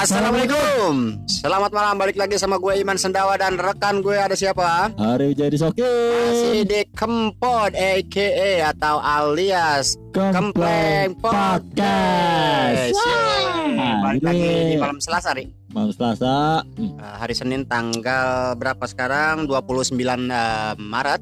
Assalamualaikum. Selamat malam balik lagi sama gue Iman Sendawa dan rekan gue ada siapa? Hari jadi soki Masih di Kempod aka atau alias Kempleng Podcast. Balik lagi di malam Selasa, Ri. Malam Selasa Hmm, Uh, hari Senin tanggal berapa sekarang? 29 uh, Maret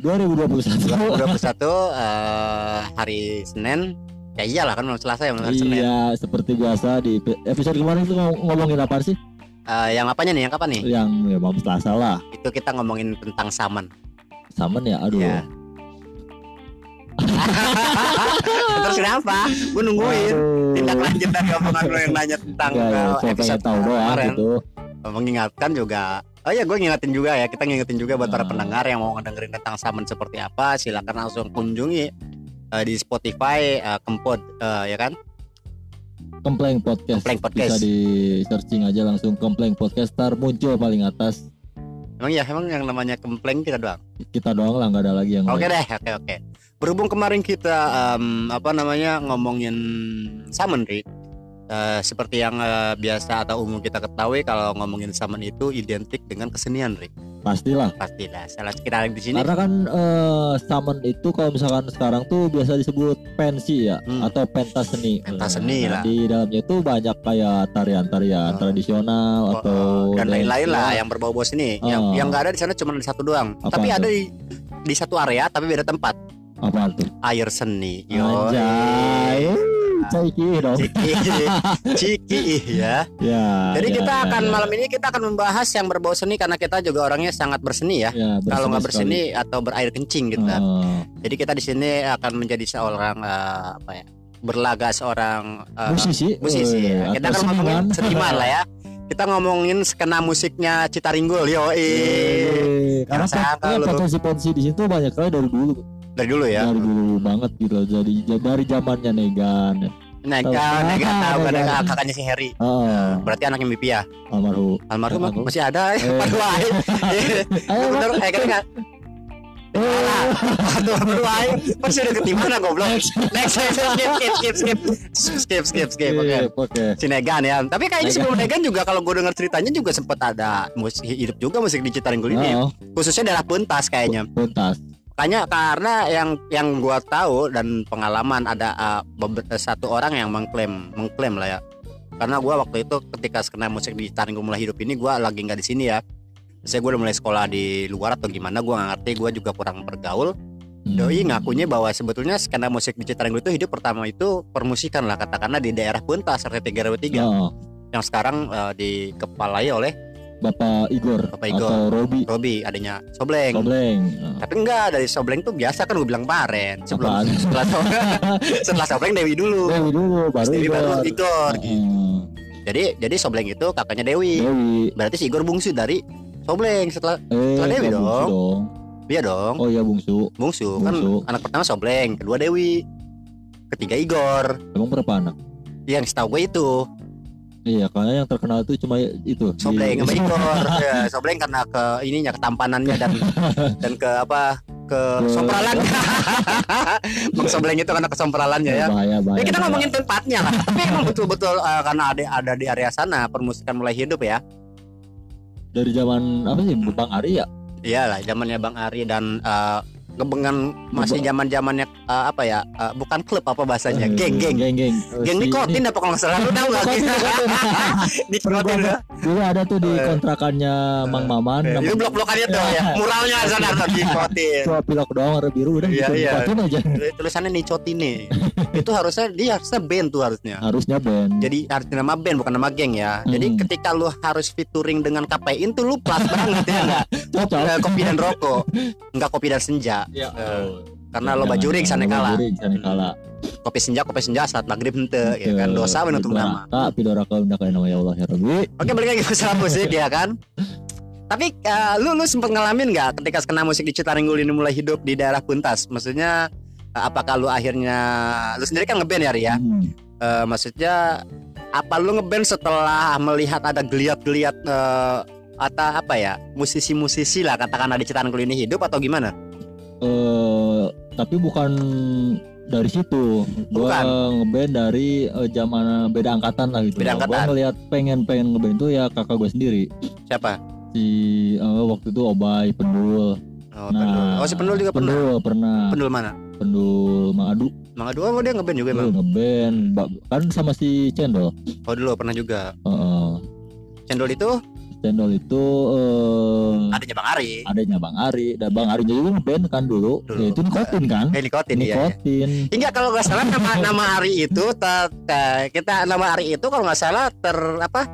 2021 2021 uh, hari Senin. Ya iyalah kan malam Selasa ya malam Senin. Iya seperti biasa di episode kemarin itu ngom- ngomongin apa sih? Uh, yang apanya nih? Yang kapan nih? Yang ya malam Selasa lah Itu kita ngomongin tentang saman. Saman ya aduh Iya. Terus kenapa? Gue nungguin. Aduh. Tindak lanjut dari omongan lo yang nanya tentang Enggak, ya, uh, episode tahu doang kemarin. gitu Mengingatkan juga. Oh iya, gue ngingetin juga ya. Kita ngingetin juga buat para Ah. pendengar yang mau ngedengerin tentang saman seperti apa. Silakan langsung kunjungi uh, di Spotify uh, Kempod, uh, ya kan? Kempleng Podcast Kempleng Podcast. Bisa di searching aja langsung Kempleng Podcast Ntar muncul paling atas Emang ya, emang yang namanya Kempleng kita doang. Kita doang lah nggak ada lagi yang Oke lain. deh, oke oke. Berhubung kemarin kita em, apa namanya ngomongin summon, Ri. Eh, seperti yang eh, biasa atau umum kita ketahui kalau ngomongin summon itu identik dengan kesenian, Ri. Pastilah Pastilah. Salah kita di sini. Karena kan eh, summon itu kalau misalkan sekarang tuh biasa disebut pensi ya Hmm. atau pentas seni. Pentas seni Nah, lah. Di dalamnya itu banyak kayak tarian-tarian Oh. tradisional Oh, atau oh, dan lain-lain lah ya. yang berbau-bau seni. Oh. Yang yang nggak ada di sana cuma ada satu doang. Apa tapi tuh? ada di di satu area tapi beda tempat. Apa tuh? Air seni. Yo. Anjay. Ciki dong. Ciki, ciki ya. Ya. Jadi ya, kita ya, akan ya. malam ini kita akan membahas yang berbau seni karena kita juga orangnya sangat berseni ya. Ya, Kalau nggak berseni berseni atau berair kencing gitu. kan. Oh. Jadi kita di sini akan menjadi seorang eh, apa ya? Berlaga seorang eh, musisi. musisi. Eh, ya. Kita akan ngomongin seniman. lah ya. Kita ngomongin skena musiknya Citaringgul, yo Eh, Karena kan potensi-potensi di situ banyak kali dari dulu, dari dulu ya. dari dulu banget gitu. Jadi dari zamannya Negan. Nega, Tahu. nega tahu kan Nega. nega kakaknya si Harry. Oh, Berarti anaknya Mimpi ya. almarhum. Almarhum Almarhum. masih ada. Eh. Ayo, Bener, eh kan enggak. Aduh, ay. Pasti udah ketimana goblok. Next, next, skip, skip, skip, skip, skip, skip, skip, oke. Oke, oke. Si Negan ya. Tapi kayaknya Negan. sebelum Negan juga kalau gue dengar ceritanya juga sempat ada musik hidup juga musik di Citaringgul ini. Oh, Khususnya daerah Pentas kayaknya. tuntas. Makanya karena yang yang gua tahu dan pengalaman ada uh, satu orang yang mengklaim mengklaim lah ya. Karena gua waktu itu ketika skena musik di Citaringgul mulai hidup ini gua lagi nggak di sini ya. Saya gue udah mulai sekolah di luar atau gimana gua nggak ngerti gua juga kurang bergaul. Hmm. Doi ngakunya bahwa sebetulnya skena musik di Citaringgul itu hidup pertama itu permusikan lah katakanlah di daerah Puntas RT 3 RW 3 Oh, yang sekarang uh, dikepalai oleh Bapak Igor Bapak Igor. atau Robi Robi adanya Sobleng. Sobleng. Oh. Tapi enggak dari Sobleng tuh biasa kan gue bilang kemarin sebelum Apaan? setelah setelah Sobleng Dewi dulu. Dewi dulu baru Dewi baru Igor. Igor. Oh, Jadi jadi Sobleng itu kakaknya Dewi. Dewi. Berarti si Igor bungsu dari Sobleng setelah Eh, Setelah Dewi kok bungsu dong. dia dong Oh iya bungsu. bungsu, bungsu. kan anak pertama Sobleng, kedua Dewi, ketiga Igor. Emang berapa anak? Yang setahu gue itu Iya, karena yang terkenal itu cuma itu. Sobleng sama Igor. ya, Sobleng karena ke ininya ketampanannya dan dan ke apa ke sompralan. Bang Sobleng itu karena kesompralannya ya. Bahaya, bahaya. Ya kita bahaya. ngomongin tempatnya lah. Tapi emang betul-betul eh, karena ada ada di area sana permusikan mulai hidup ya. dari zaman apa sih Bang Ari ya? Iyalah zamannya Bang Ari dan eh, ngebengan masih zaman zamannya apa ya? eh, bukan klub apa bahasanya? Eh, Geng geng. Geng geng. Geng nikotin apa kalau nggak salah lu tahu nggak? Nikotin. Dulu ada tuh di Eh. kontrakannya Mang Maman. Eh, Itu blok-blokannya tuh ya. Muralnya sana tuh nikotin. Cuma pilok doang warna biru udah Iya, gitu iya. aja. Tulisannya nicotine. itu harusnya dia harusnya band tuh harusnya. Harusnya band. Jadi arti nama band bukan nama geng ya. Jadi Hmm. ketika lu harus featuring dengan KPIN tuh lu plus banget ya. Eh, kopi dan rokok enggak kopi dan senja Ya. Eh, karena lo bajuring sana kala kopi senja kopi senja saat maghrib hente ya kan. Dosa menutup nama. Kak, pidoraka undaka nama ya Allah ya Rabbi. oke balik lagi ke masalah musik ya kan. Tapi eh, lu lu sempat ngalamin nggak ketika skena musik di Citaringgul ini mulai hidup di daerah Puntas maksudnya eh, apakah lu akhirnya lu sendiri kan ngeband ya Ri ya? Hmm. Eh, maksudnya apa lu ngeband setelah melihat ada geliat-geliat eh, atau apa ya musisi-musisi lah katakanlah di Citaringgul ini hidup atau gimana Eh, tapi bukan dari situ gua ngeband dari eh, zaman beda angkatan lah gitu Beda gua angkatan. ngeliat pengen pengen ngeband tuh ya kakak gue sendiri Siapa? si eh, waktu itu Obay Pendul Oh, pendul. Oh, si pendul juga pernah. Pendul pernah Pendul mana? Pendul Mangadu Mangga dua oh, dia ngeband juga Tuh, emang. ngeband Ba- kan sama si Cendol Oh dulu pernah juga. Heeh. Cendol itu Cendol itu eh adanya Bang Ari. adanya Bang Ari. Dan Bang Ari juga ngeband kan dulu, Dulu. Ya, itu nikotin kan? Eh nikotin ya. nikotin. Hingga kalau nggak salah nama nama Ari itu te- te- kita nama Ari itu kalau nggak salah ter apa?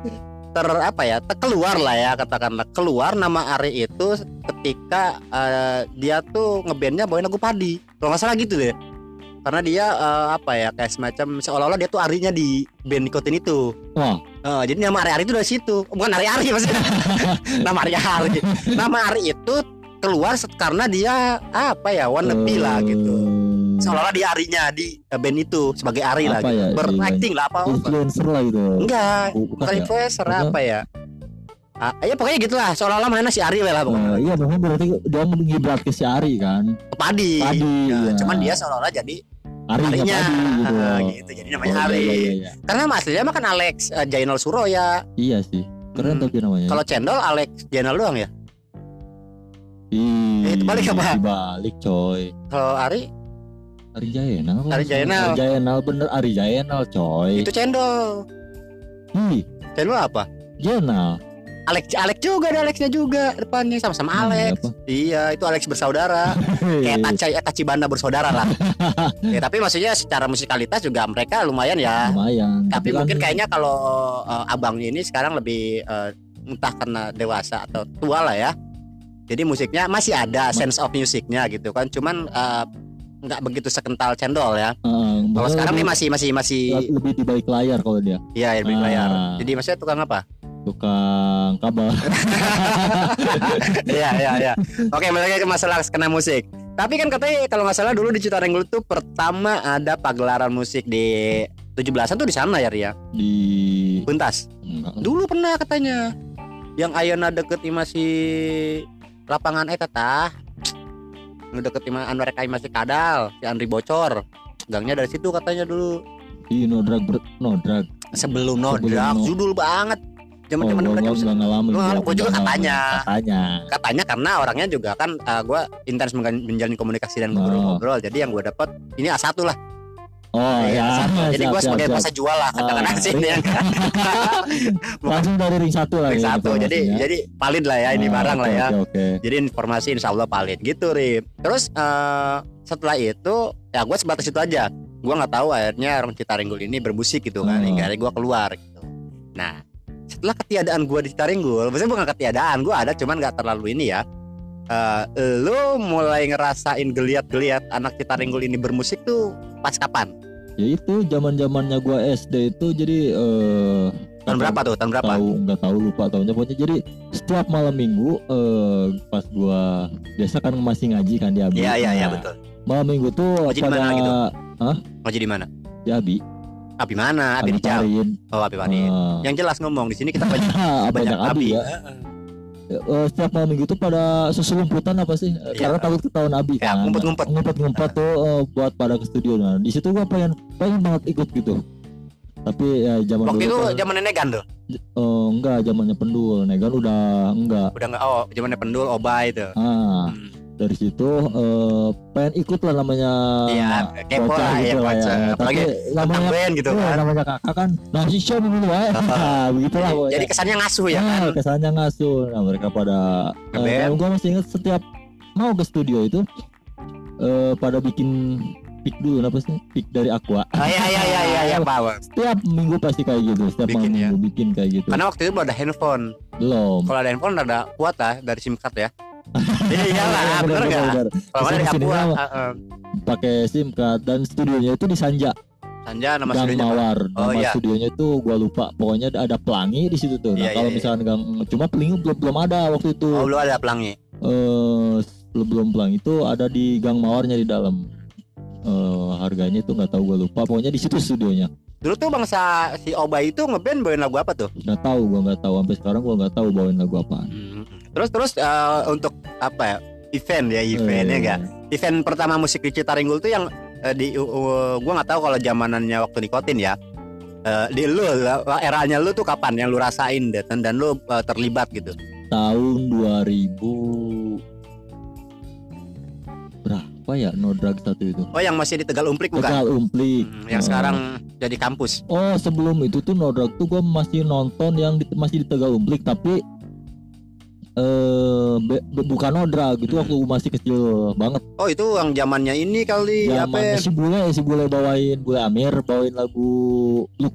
Ter apa ya? Ter- keluar lah ya katakanlah. Keluar nama Ari itu ketika eh, dia tuh ngebandnya bawain lagu padi. Kalau nggak salah gitu deh. Karena dia eh, apa ya kayak semacam seolah-olah dia tuh Arinya di band nikotin itu. Wah Eh, jadi nama Ari Ari itu dari situ. Bukan Ari Ari maksudnya. Nama Ari Ari. Nama Ari itu keluar karena dia apa ya wannabe lah gitu. Seolah-olah dia Arinya di eh, band itu sebagai Ari lah Apa gitu. ya, beracting lah apa influencer lah gitu. Enggak. Bu- bukan ya? influencer Bukan. apa ya. Ah, ya pokoknya gitulah. Seolah-olah mana si Ari lah pokoknya. Eh, iya memang berarti dia mengibrat ke si Ari kan. Padi, Padi, Ya, iya. cuman dia seolah-olah jadi Arinya Arinya, Padi gitu ah, gitu. Jadi namanya Oh, iya, Ari. iya, iya, iya. karena aslinya mah kan Alex eh, Jainal Suroya Iya sih keren Hmm. tapi namanya kalau Cendol Alex Jainal doang ya Ih, Eh, itu balik apa? Dibalik coy kalau Ari Ari Jayenal Ari. Jayenal. Ari Jayenal bener Ari Jayenal coy itu Cendol Ih Cendol apa Jayenal Alex Alex juga ada Alexnya juga depannya sama-sama Alex iya itu Alex bersaudara kayak Tachi eh, Tachibana bersaudara lah. ya, tapi maksudnya secara musikalitas juga mereka lumayan ya. lumayan Tapi kan- mungkin kayaknya kalau eh, abang ini sekarang lebih eh, entah karena dewasa atau tua lah ya. Jadi musiknya masih ada sense of musiknya gitu kan. Cuman eh, nggak begitu sekental cendol ya. Eh, Kalau sekarang nih lebih- masih masih masih lebih di balik layar kalau dia ya lebih Ah. layar. Jadi maksudnya tukang apa? Tukang kabel Iya iya iya. Oke, balik ke masalah skena musik. Tapi kan katanya kalau nggak salah dulu di Citarenggul tuh pertama ada pagelaran musik di 17-an tuh di sana ya Ria. di Buntas. enggak Dulu pernah katanya. Yang Ayana deket ima si lapangan eh tah. Nu deket ima Anwar Kai masih kadal, si Andri bocor. Gangnya dari situ katanya dulu. di no drag ber, no drag Sebelum No Sebelum Drag, No. judul banget. Oh, Zaman-zaman gua mereka nggak ngalamin gua juga katanya. katanya. Katanya karena orangnya juga kan gue intens menjalin komunikasi dan Oh. ngobrol-ngobrol. Jadi yang gue dapat ini A1 lah. Oh Iya, ya. A1. jadi gue sebagai siap. masa jual lah katakan Ah, sini ya kan? Langsung dari ring satu lah Ring ya, satu jadi jadi valid lah ya ini Ah, barang lah oke, ya. oke, oke. jadi informasi insya Allah valid gitu Rip. Terus eh, setelah itu ya gue sebatas itu aja. Gue nggak tahu akhirnya orang Citaringgul ini bermusik gitu kan Oh. hingga gue keluar gitu. Nah setelah ketiadaan gue di Citaringgul maksudnya bukan ketiadaan gue ada cuman nggak terlalu ini ya Eh, lu mulai ngerasain geliat-geliat anak Citaringgul ini bermusik tuh pas kapan? ya itu zaman zamannya gua SD itu jadi eh Tahun berapa tuh? Tahun berapa? tahu nggak tahu lupa tahunnya pokoknya jadi setiap malam minggu eh pas gua biasa kan masih ngaji kan di Abi Iya iya iya Nah, betul. malam minggu tuh Ngaji di pada mana gitu? Ngaji di mana? di Abi Abi mana? Abi. Parin. Oh Abi Parin. Eh, Yang jelas ngomong di sini kita banyak banyak, Abi ya Eh, setiap malam minggu tuh pada susulumputan apa sih Iya. karena takut ketahuan Abi Ya, kan ngumpet-ngumpet. ngumpet-ngumpet tuh eh, buat pada ke studio nah di situ gua pengen pengen banget ikut gitu tapi ya zaman Waktu itu dulu zaman nenek gandel. eh, enggak zamannya pendul Negan udah enggak Udah nggak oh zamannya pendul obay itu. ah Hmm. Dari situ eh, pengen ikut lah namanya Iya, kepo bocah lah ya gitu lah baca. ya. Apalagi namanya band gitu eh, kan. namanya kakak kan nah si Sean ini ya begitulah Jadi, jadi kesannya ngasuh ya Ah, kan. kesannya ngasuh nah mereka pada Ngeband. eh, gue masih ingat setiap mau ke studio itu eh pada bikin pick dulu apa sih pick dari Aqua Ah, iya iya iya iya iya Pak. setiap minggu pasti kayak gitu setiap Bikin ya. minggu bikin kayak gitu Karena waktu itu belum ada handphone. belum Kalau ada handphone ada kuat lah dari SIM card ya. Iya iyalah, Iya, bener bener, nggak? Kalau dari heeh. pakai SIM card dan studionya itu di Sanja. Sanja nama Gang studionya apa? Mawar. Oh, nama iya. studionya itu gua lupa. Pokoknya ada- pelangi di situ tuh. Nah Iya, kalau iya, misalkan gang cuma pelangi belum belum ada waktu itu. Oh belum ada pelangi. eh belum pelangi itu ada di Gang Mawarnya di dalam. Eh harganya itu nggak tahu gue lupa. Pokoknya di situ studionya. Dulu tuh bangsa si Obay itu ngeband bawain lagu apa tuh? nggak tahu gue nggak tahu. Sampai sekarang gue nggak tahu bawain lagu apaan Terus terus eh, untuk apa ya? Event ya, event ya Eh, enggak? Event pertama musik di Citaringgul tuh yang eh, di uh, uh, gua nggak tahu kalau zamanannya waktu nikotin ya. Eh, di lu eranya lu tuh kapan yang lu rasain deh dan, dan lu eh, terlibat gitu. tahun 2000 berapa ya no drug satu itu Oh, yang masih di Tegal Umplik bukan? Tegal Umplik Hmm, yang Eh, sekarang jadi kampus. oh sebelum itu tuh no drug tuh gue masih nonton yang di- masih di Tegal Umplik tapi eh be- bukan no drug itu Hmm. waktu masih kecil banget Oh, itu yang zamannya ini kali apa? Ya? si bule si bule bawain bule Amir bawain lagu lu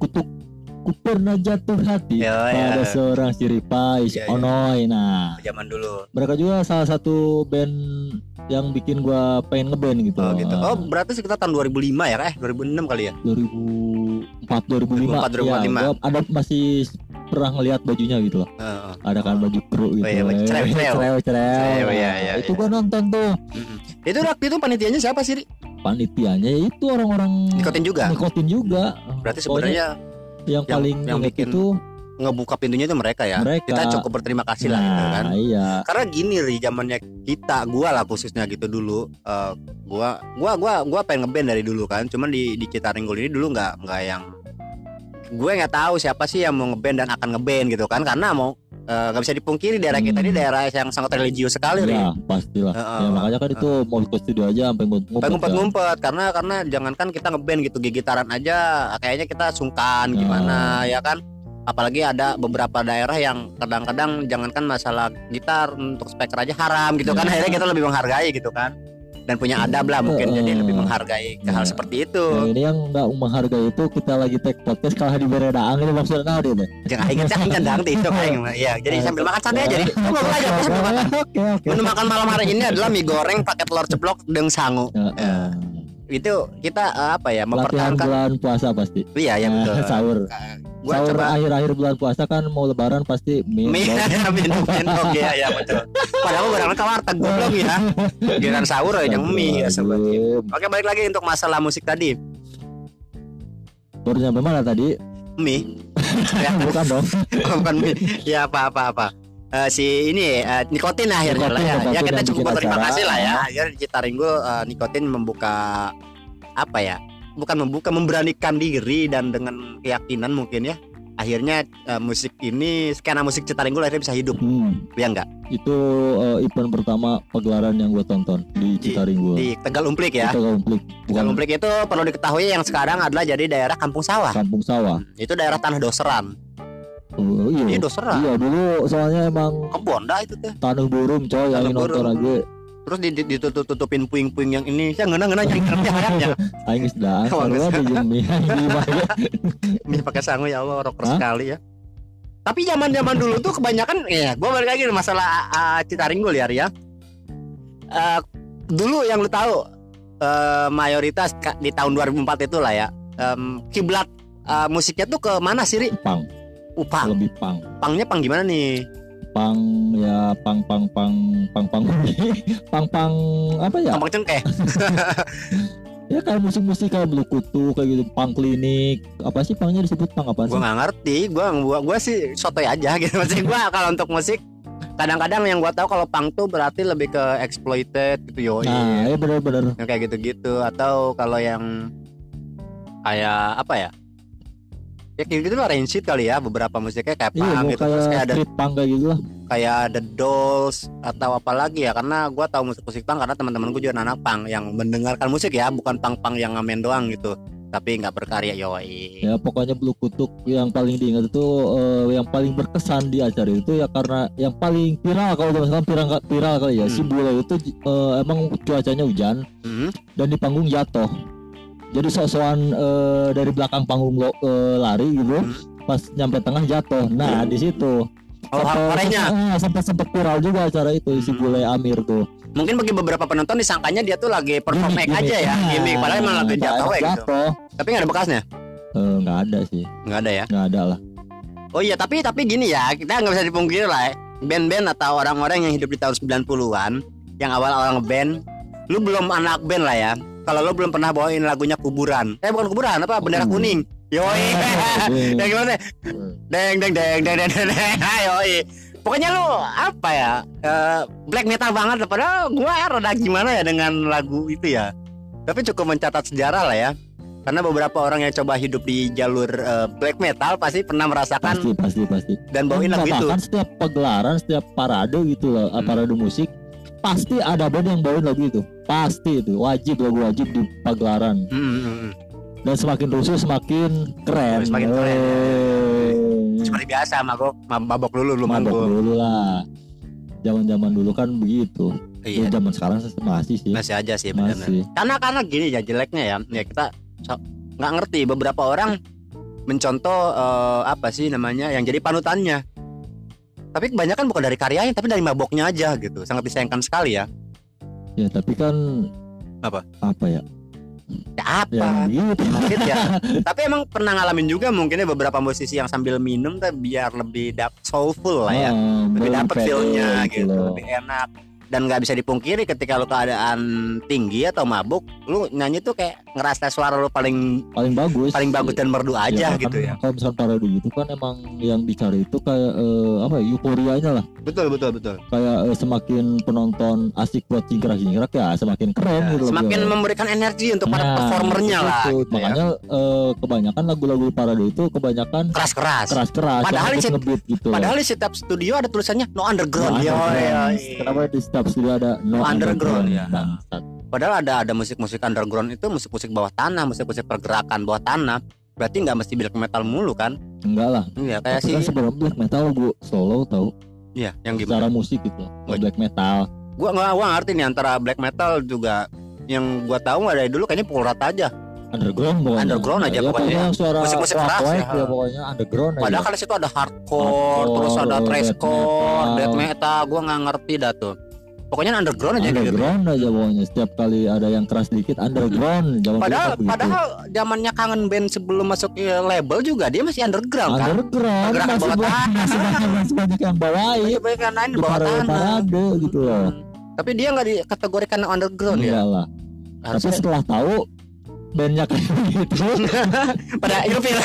kutuk ku pernah jatuh hati Ya, ya. pada seorang siripais Ya, ya. onoy nah Zaman dulu. mereka juga salah satu band yang bikin gua pengen ngeband gitu Oh, gitu. Ah, Oh, berarti sekitar tahun 2005 ya? Eh, 2006 kali ya? 2004 2005 2004, 2005. ya, gua ada masih pernah ngelihat bajunya gitu loh Heeh. ada kan baju kru gitu Oh, iya, baju cerewet, cerewet. Cerewet, iya, iya, itu iya. gua nonton tuh Mm-mm. Itu waktu itu panitianya siapa sih? Panitianya itu orang-orang Nikotin juga. nikotin juga Berarti sebenarnya yang, yang- paling yang bikin itu ngebuka pintunya itu mereka ya. Mereka. Kita cukup berterima kasih lah gitu kan. nah, iya Karena gini ri zamannya kita, gua lah khususnya gitu dulu. eh, gua gua gua gua pengen ngeband dari dulu kan. Cuman di di Citaringgul ini dulu nggak nggak yang gue nggak tahu siapa sih yang mau ngeband dan akan ngeband gitu kan karena mau eh, nggak bisa dipungkiri daerah kita ini Hmm. daerah yang sangat religius sekali ya pastilah. Heeh. ya makanya kan itu mau ke studio aja sampai ngumpet Sampai ngumpet-ngumpet karena karena jangankan kita ngeband gitu gigitaran aja kayaknya kita sungkan gimana ya kan? Apalagi ada beberapa daerah yang kadang-kadang jangankan masalah gitar untuk speaker aja haram gitu kan Ya. akhirnya kita lebih menghargai gitu kan dan punya adab lah mungkin Heeh. jadi lebih menghargai ke hal Ya. seperti itu Nah, ini yang nggak menghargai itu kita lagi take podcast kalah di beredaan ini maksudnya nah dia deh. jangan aing teh aing kan itu ya jadi sambil makan santai aja nih ngobrol aja sambil makan Oke oke. menu makan malam hari ini adalah mie goreng pakai telur ceplok dengan sangu Heeh. itu kita eh, apa ya mempertahankan bulan puasa pasti. iya ya betul Nah, sahur. Gua Sahur coba akhir-akhir bulan puasa kan mau lebaran pasti mie. Mie, minum minum ya ya betul. Padahal barangnya ke warteg goblok ya. Giliran sahur ya yang mie ya. Astagfirullahaladzim. Oke balik lagi untuk masalah musik tadi. Baru nyampe mana tadi? Mie. ya, Bukan dong. bukan mie. Ya apa apa apa. Eh, si ini eh, nikotin akhirnya lah Nikotin, ya. Ya nikotin kita cukup berterima kasih lah ya. Akhirnya di Citaringgo eh, nikotin membuka apa ya? Bukan membuka memberanikan diri dan dengan keyakinan mungkin ya. Akhirnya eh, musik ini skena musik Citaringgo akhirnya bisa hidup. Hmm, Ya enggak? itu eh, event pertama pagelaran yang gue tonton di Di- Citaringgo. Di Tegal Umplik ya. Itu konflik Tegal bukan Umplik itu perlu diketahui yang sekarang adalah jadi daerah kampung sawah. kampung sawah. Itu daerah tanah doseran. Oh, Ini iya. doseran. Iya dulu soalnya emang Kebon dah itu teh. tanah burung coy yang nonton aja Terus di- di- ditutup-tutupin puing-puing yang ini. Ya ngena-ngena yang ngerti hayatnya. aing geus dah di mie ge. Mie pakai sangu ya Allah rocker sekali ya. Tapi zaman-zaman dulu tuh kebanyakan ya gua balik lagi masalah uh, Citaringgul ya Ria. Eh, dulu yang lu tahu eh, mayoritas di tahun 2004 itu lah ya. em, kiblat eh, musiknya tuh ke mana sih Ri? pang Upang. lebih pang Pangnya pang gimana nih? Pang ya pang pang pang pang pang pang pang apa ya Gampang cengkeh. ya kayak musik-musik kayak Blue Kutu kayak gitu pang klinik apa sih pangnya disebut pang apa Gua sih nggak ngerti. Gua gua gua sih sotoy aja gitu. Maksudnya gua kalau untuk musik kadang-kadang yang gua tahu kalau pang tuh berarti lebih ke exploited gitu yo. nah ya benar-benar Yang kayak gitu-gitu atau kalau yang kayak apa ya? Ya kayak gitu lah rancid kali ya beberapa musiknya kayak iya pang mau gitu terus kayak kayak ada pang kayak gitu lah kayak The Dolls atau apa lagi ya karena gua tahu musik-musik pang karena teman-teman gue juga anak pang yang mendengarkan musik ya bukan pang-pang yang ngamen doang gitu tapi nggak berkarya yoi ya pokoknya Blue Kutuk yang paling diingat itu eh, yang paling berkesan di acara itu ya karena yang paling viral kalau sekarang viral viral kali ya si Hmm. bule itu eh, emang cuacanya hujan Hmm. dan di panggung jatuh jadi sok-sokan eh, dari belakang panggung lo, eh, lari gitu Hmm. pas nyampe tengah jatuh. Nah di situ. Oh, ah, sampai sempat viral juga acara itu si Hmm. bule Amir tuh. Mungkin bagi beberapa penonton disangkanya dia tuh lagi perform Gimik, aja ya gimik. gimmick. Padahal emang lagi Nah, jatuh ya gitu. tapi nggak ada bekasnya? Eh, nggak ada sih. Nggak ada ya? Nggak ada lah. Oh iya tapi tapi gini ya kita nggak bisa dipungkiri lah ya. band-band atau orang-orang yang hidup di tahun 90-an yang awal-awal ngeband lu belum anak band lah ya kalau lu belum pernah bawain lagunya kuburan. Eh bukan kuburan apa? Bendera Hmm. kuning. Yoi. Ya gimana? Deng deng deng deng deng deng deng. Yoi. Pokoknya lu apa ya? Eh, black metal banget. Padahal gua rada gimana ya dengan lagu itu ya. Tapi cukup mencatat sejarah lah ya. Karena beberapa orang yang coba hidup di jalur eh, black metal pasti pernah merasakan pasti pasti pasti. dan bawain lagu itu. setiap pagelaran setiap parade gitu loh Hmm. parade musik pasti ada band yang bawain lagu itu pasti itu wajib lagu wajib di pagelaran Hmm, hmm, hmm. dan semakin rusuh semakin keren Semakin keren. Wey. Seperti biasa mabok mabok dulu belum mabok manggung. dulu lah zaman zaman dulu kan begitu Iya. Ya, zaman sekarang sih masih sih Masih aja sih benar. masih Karena karena gini ya jeleknya ya. Ya kita so- nggak ngerti beberapa orang mencontoh eh, apa sih namanya yang jadi panutannya. Tapi kebanyakan bukan dari karyanya tapi dari maboknya aja gitu. Sangat disayangkan sekali ya. Ya tapi kan Apa? apa ya Ya apa? ya gitu Sakit ya. Tapi emang pernah ngalamin juga mungkinnya beberapa musisi yang sambil minum tuh biar lebih dap soulful lah ya. Ah, lebih dapet feelnya gitu, lebih enak. Dan nggak bisa dipungkiri ketika lu keadaan tinggi atau mabuk, lu nyanyi tuh kayak ngerasa suara lu paling paling bagus paling bagus dan merdu aja kan gitu ya. kalau misalkan parade gitu kan emang yang dicari itu kayak eh, apa ya euforianya lah Betul betul betul. kayak eh, semakin penonton asik buat cingkrak-cingkrak ya semakin keren Ya, gitu loh, semakin memberikan energi untuk para Nah, performernya lah. itu. gitu ya. makanya eh, kebanyakan lagu-lagu parade itu kebanyakan keras-keras. keras-keras Padahal di- gitu Padahal di setiap studio ada tulisannya no underground. No Yo, underground. yo, yo. kenapa di setiap studio ada no, No underground, ya. Bangsat. Padahal ada ada musik-musik underground itu musik-musik bawah tanah, musik-musik pergerakan bawah tanah. Berarti nggak mesti black metal mulu kan? enggak lah Iya kayak tapi sih. kan sebenarnya black metal lagu solo tau Iya, yang gimana? secara musik gitu. Nggak- black metal Gua nggak gua ngerti nih antara black metal juga yang gua tahu dari dulu kayaknya pukul rata aja. underground pokoknya Underground aja ya, pokoknya. suara Musik-musik keras ya. ya pokoknya underground aja. Padahal kan di situ ada hardcore, Hardcore, terus ada death thrashcore, metal. death metal. Gua nggak ngerti dah tuh. Pokoknya underground aja gitu. underground aja pokoknya setiap kali ada yang keras dikit underground zaman Padahal padahal zamannya kangen band sebelum masuk ke label juga dia masih underground kan. underground Pergerakan masih bawah banyak tanah. masih banyak masih banyak yang bawain Iya banyak yang lain di bawah tanah. parade gitu loh Hmm. Tapi dia nggak dikategorikan underground ya. enggak lah tapi Harusnya setelah tahu bandnya kayak gitu pada ilfil.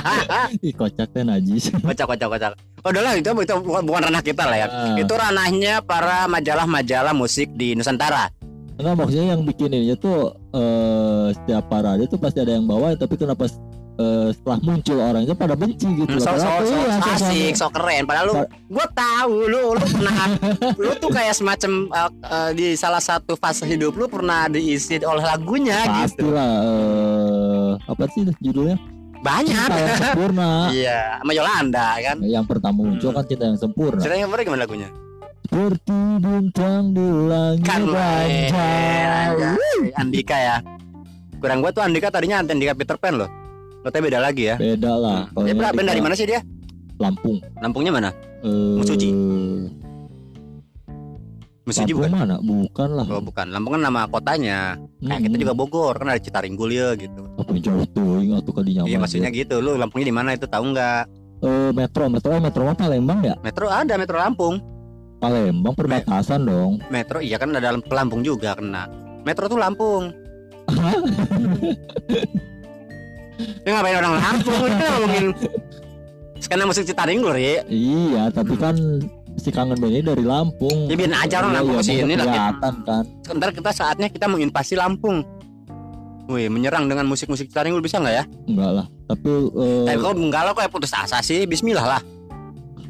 ih kocak teh najis kocak kocak kocak. Oh, udah lah itu itu bukan, bukan ranah kita lah ya. Ah. Itu ranahnya para majalah-majalah musik di Nusantara. Enggak maksudnya yang bikin ininya tuh eh setiap parade tuh pasti ada yang bawa tapi kenapa eh, setelah muncul orang itu pada benci gitu Hmm, loh. so, so, Padahal so, iya, so sosok- asik, so keren. Padahal lu, gue tahu lu, lu pernah, lu tuh kayak semacam uh, uh, di salah satu fase hidup lu pernah diisi oleh lagunya gitu. pastilah eh apa sih judulnya Banyak. cinta yang sempurna Iya, sama Yolanda kan. yang pertama muncul kan cinta yang sempurna Ceritanya kemarin gimana lagunya? seperti bintang di langit Kan. Andika ya. Kurang gua tuh Andika tadinya Andika Peter Pan loh. Katanya beda lagi ya. beda lah Hmm. kalau Dia band di dari mana sih dia? Lampung Lampungnya mana? eh Musuji? Musuji Lampung bukan? mana bukan lah Oh bukan, Lampung kan nama kotanya. Kayak kita Hmm. juga Bogor, kan ada Citaringgul ya gitu. apa jauh tuh ingat tuh kadinya Iya maksudnya gitu, lu Lampungnya di mana itu tahu nggak? eh metro metro eh, metro apa Palembang ya Metro ada Metro Lampung. Palembang perbatasan dong Metro iya kan ada Lampung juga kena. Metro tuh Lampung. Ini ngapain orang Lampung? Ini ngomongin skena musik Citaringgul ya. Iya, tapi kan si kangen ini dari Lampung. Ya, biarin aja orang Iya, Lampung iya, ke sini lagi. kelihatan kan. Sebentar kita saatnya kita menginvasi Lampung. Wih, menyerang dengan musik-musik Citaringgul bisa nggak ya? Enggak lah. Tapi eh, Tapi kalau enggak lo kayak putus asa sih, Bismillah lah.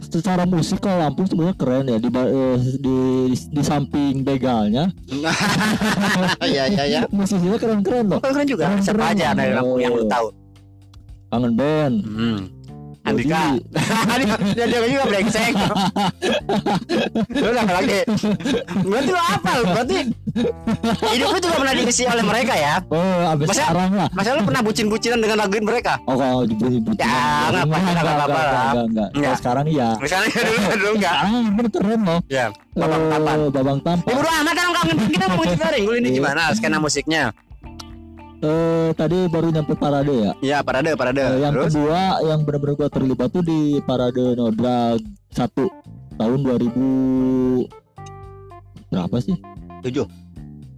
secara musik kalau Lampung sebenarnya keren ya di, eh, di di samping begalnya Iya iya iya. musiknya keren-keren loh. Keren juga. Keren, Siapa keren. aja dari Lampung yang lu tahu? Kangen band. Hmm. Andika. Jadi, dia juga brengsek. lu udah apa lagi? Berarti lu apa? lu? Berarti hidup lu juga pernah diisi oleh mereka ya? Oh, abis Masa- sekarang lah. Masa lu pernah bucin-bucinan dengan laguin mereka? Oh, kalau dibeli Ya, nggak apa-apa, nggak apa-apa lah. Enggak, enggak. Sekarang iya. Misalnya dulu dulu enggak. Sekarang bener keren loh. Ya, Babang Eh, Tapan. Babang Ya Tampan. bro amat kan kangen kita mau Ringgul ini Iya. gimana skena musiknya? Eh, tadi baru nyampe parade ya. Ya parade parade. Eh, yang Terus kedua yang benar-benar gua terlibat tuh di Parade Nodra 1 tahun 2000 berapa sih? tujuh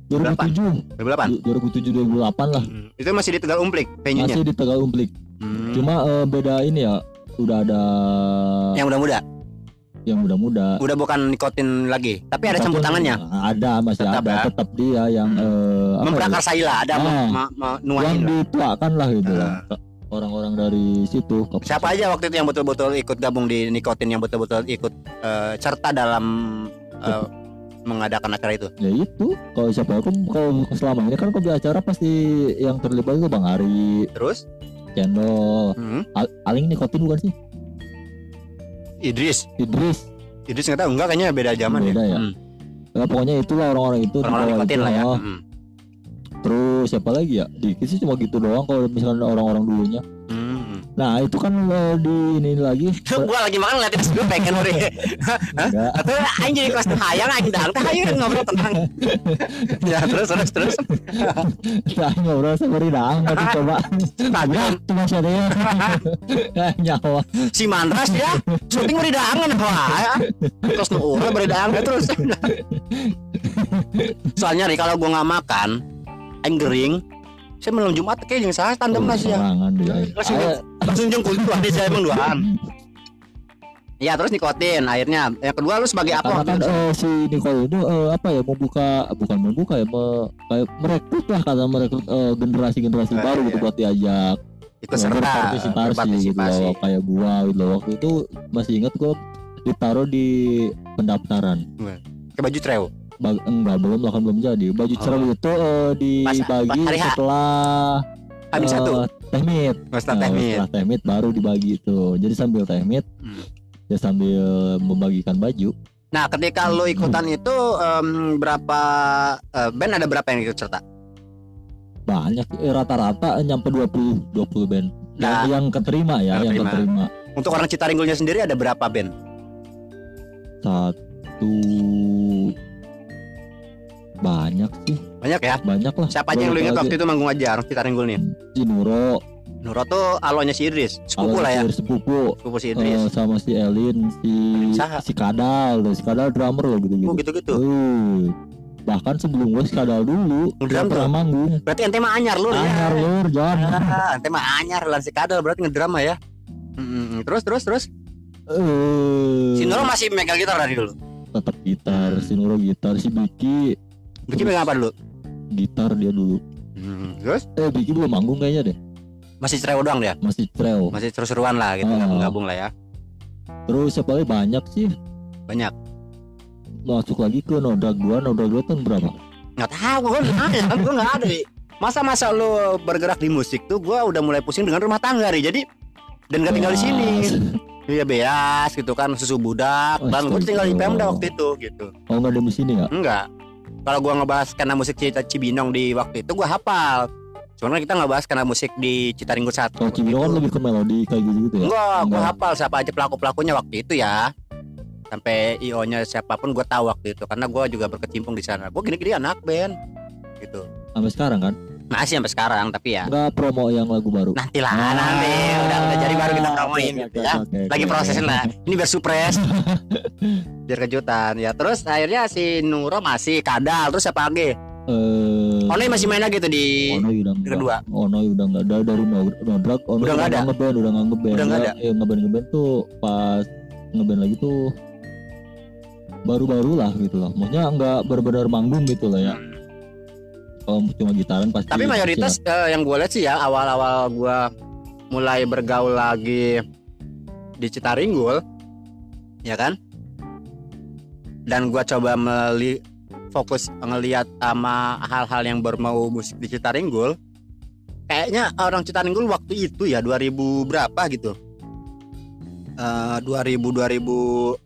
2007. delapan. 2007 2008 lah. Hmm. Itu masih di Tegal Umplik venue-nya. Masih di Tegal Umplik. Hmm. Cuma eh, beda ini ya. Udah ada yang muda-muda. yang muda-muda. Udah bukan nikotin lagi, tapi ada campur tangannya. Ada, masih Tetap ada. ya? Tetap dia yang Hmm. eh, apa ya, memprakarsai lah ada Ah. me- me- me- yang dituakan lah gitu. Ah. lah orang-orang dari situ ke- siapa aja waktu itu yang betul-betul ikut gabung di nikotin yang betul-betul ikut eh, serta dalam eh, mengadakan acara itu? Ya itu kalau siapa aku kalau selama ini kan kalau di acara pasti yang terlibat itu bang Ari. Terus? Cendol. Hmm, Al- Aling nikotin bukan sih? Idris. Idris. Idris nggak tahu enggak kayaknya beda zaman Beda ya? Hmm, ya, pokoknya itulah orang-orang itu orang-orang nikotin itu, lah ya. Oh. Hmm. Terus siapa lagi ya? Dikit sih cuma gitu doang kalau misalkan orang-orang dulunya. Hmm. nah itu kan eh, di ini lagi. Gua lagi makan ngeliatin gue pengen enggak. Atau aing jadi kelas hayang aing dah. Teh ayo ngobrol tenang. Ya terus terus terus. Nah, ngobrol sama Ridang tadi coba tanya. Cuma siapa ya nyawa. Si Mandras ya. Syuting beri dangan wah ya? Terus nu urang beri dangan terus. Soalnya ri kalau gua nggak makan aing gering. Saya malam Jumat kayak yang saya tandem nasi ya. Sorangan dia. langsung langsung jeng kulit ada saya emang duaan Ya terus nikotin akhirnya. Yang kedua lu sebagai apa kan eh, si Nicole itu eh, apa ya membuka bukan membuka ya me, kayak merekrut lah kata merekrut eh, generasi-generasi Eh, baru gitu iya. buat diajak. Ikut serta berpartisipasi, gitu berpartisipasi. loh, kayak gua gitu loh. waktu itu masih ingat gua ditaruh di pendaftaran. Ke baju treo Bag, enggak belum lah kan belum jadi baju Oh. cerewet itu eh, dibagi pas hari H. setelah Habis eh, satu tehmit Nah, Tehmit setelah tehmit baru dibagi itu jadi sambil tehmit Hmm. ya sambil membagikan baju Nah ketika lu ikutan itu em, berapa eh, band ada berapa yang ikut serta? banyak eh, rata-rata nyampe 20 20 band Nah. yang, yang keterima ya Yang yang keterima. keterima Untuk orang Citaringgulnya sendiri ada berapa band? satu banyak sih Banyak ya? banyak lah Siapa aja yang lu ingat waktu itu manggung aja Citaringgul nih? si Nuro Nuro tuh alonya si Idris, sepupu lah ya, si sepupu sepupu si Idris. sama si Elin si Saha? si Kadal si Kadal drummer loh gitu Oh gitu gitu-gitu. bahkan sebelum gue si Kadal dulu Ngedrum dia pernah manggung Berarti ente mah anyar lu ya. anyar lur John Ah, ente mah anyar lan si kadal berarti ngedrama ya. Mm-mm. Terus terus terus. eh Si Nuro masih megang gitar dari dulu. tetap gitar si Nuro gitar si Biki Bikin megang apa dulu? gitar dia dulu Hmm, Terus eh Biki belum manggung kayaknya deh masih cerewet doang dia. masih treo Masih terus-seruan lah gitu Oh. gabung lah ya. terus siapa lagi banyak sih Banyak. masuk lagi ke Nodrag 2 Nodrag 2 tahun berapa Nggak tahu gue nggak ada, gue nggak ada. Masa-masa lu bergerak di musik tuh gue udah mulai pusing dengan rumah tangga ri. Jadi dan gak tinggal di sini. Iya beas gitu kan susu budak dan gue tinggal di Pemda waktu itu gitu. oh nggak ada di sini ya Enggak. Kalau gua ngebahas karena musik Cita Cibinong di waktu itu gua hafal. Cuman kita nggak bahas karena musik di Citaringgo satu. kalau Cibino kan lebih ke melodi kayak gitu gitu ya Enggak, gua Enggak. hafal siapa aja pelaku pelakunya waktu itu ya. Sampai IO nya siapa pun gua tahu waktu itu karena gua juga berkecimpung di sana. Gua gini-gini anak band gitu. sampai sekarang kan Masih sampai sekarang tapi ya nggak promo yang lagu baru nanti lah nanti udah udah jadi baru kita promoin gitu ya. Lagi prosesin lah. Ini biar supres. biar kejutan ya. Terus akhirnya si Nuro masih kadal terus siapa lagi? eh Only masih main lagi tuh di Ono udah di kedua. Ono udah nggak ada dari No- Nodrak Ono Udah nggak ada? ngeband udah nggak ngeband Udah nggak Ya, ada? eh, ngeband ngeband tuh pas ngeband lagi tuh baru-baru lah gitu loh maksudnya nggak benar-benar manggung gitu lah ya kalau cuma gitaran pasti Tapi mayoritas eh, yang gue lihat sih ya awal-awal gue mulai bergaul lagi di Citaringgul, ya kan? Dan gue coba meli fokus ngelihat sama hal-hal yang bermau musik di Citaringgul. Kayaknya orang Citaringgul waktu itu ya 2000 berapa gitu. Eh 2000 2010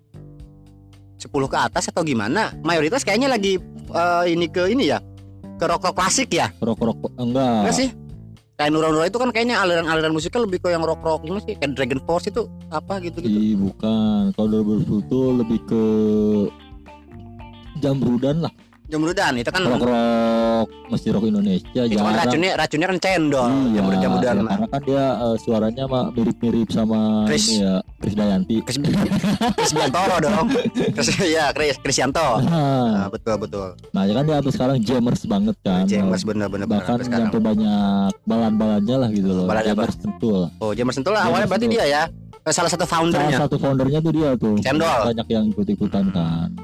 ke atas atau gimana? Mayoritas kayaknya lagi eh, ini ke ini ya ke rock rock klasik ya rock rock enggak Enggak sih kayak Nura Nura itu kan kayaknya aliran-aliran musiknya lebih ke yang rock rock gimana sih kayak Dragon Force itu apa gitu gitu Ih, bukan kalau 2010 tuh lebih ke jambrudan lah Jamrudan itu kan rock rock masih rock Indonesia itu kan jarang racunnya racunnya kan cendol Iya, jamur jamuran ya, karena kan dia eh, suaranya mah mirip-mirip sama Chris. ini ya Chris Dayanti. Chris Chris Biantoro dong Chris ya Chris Krisyanto Nah, nah, betul betul nah, ya kan dia sampai sekarang jammers banget kan. James bener bener bener Bahkan sampai banyak balad-baladnya lah gitu loh. Balad apa? Jammers sentul. oh James Sentul lah awalnya berarti dia ya salah satu Salah foundernya satu foundernya tuh dia tuh. Cendol. Banyak yang ikut-ikutan kan.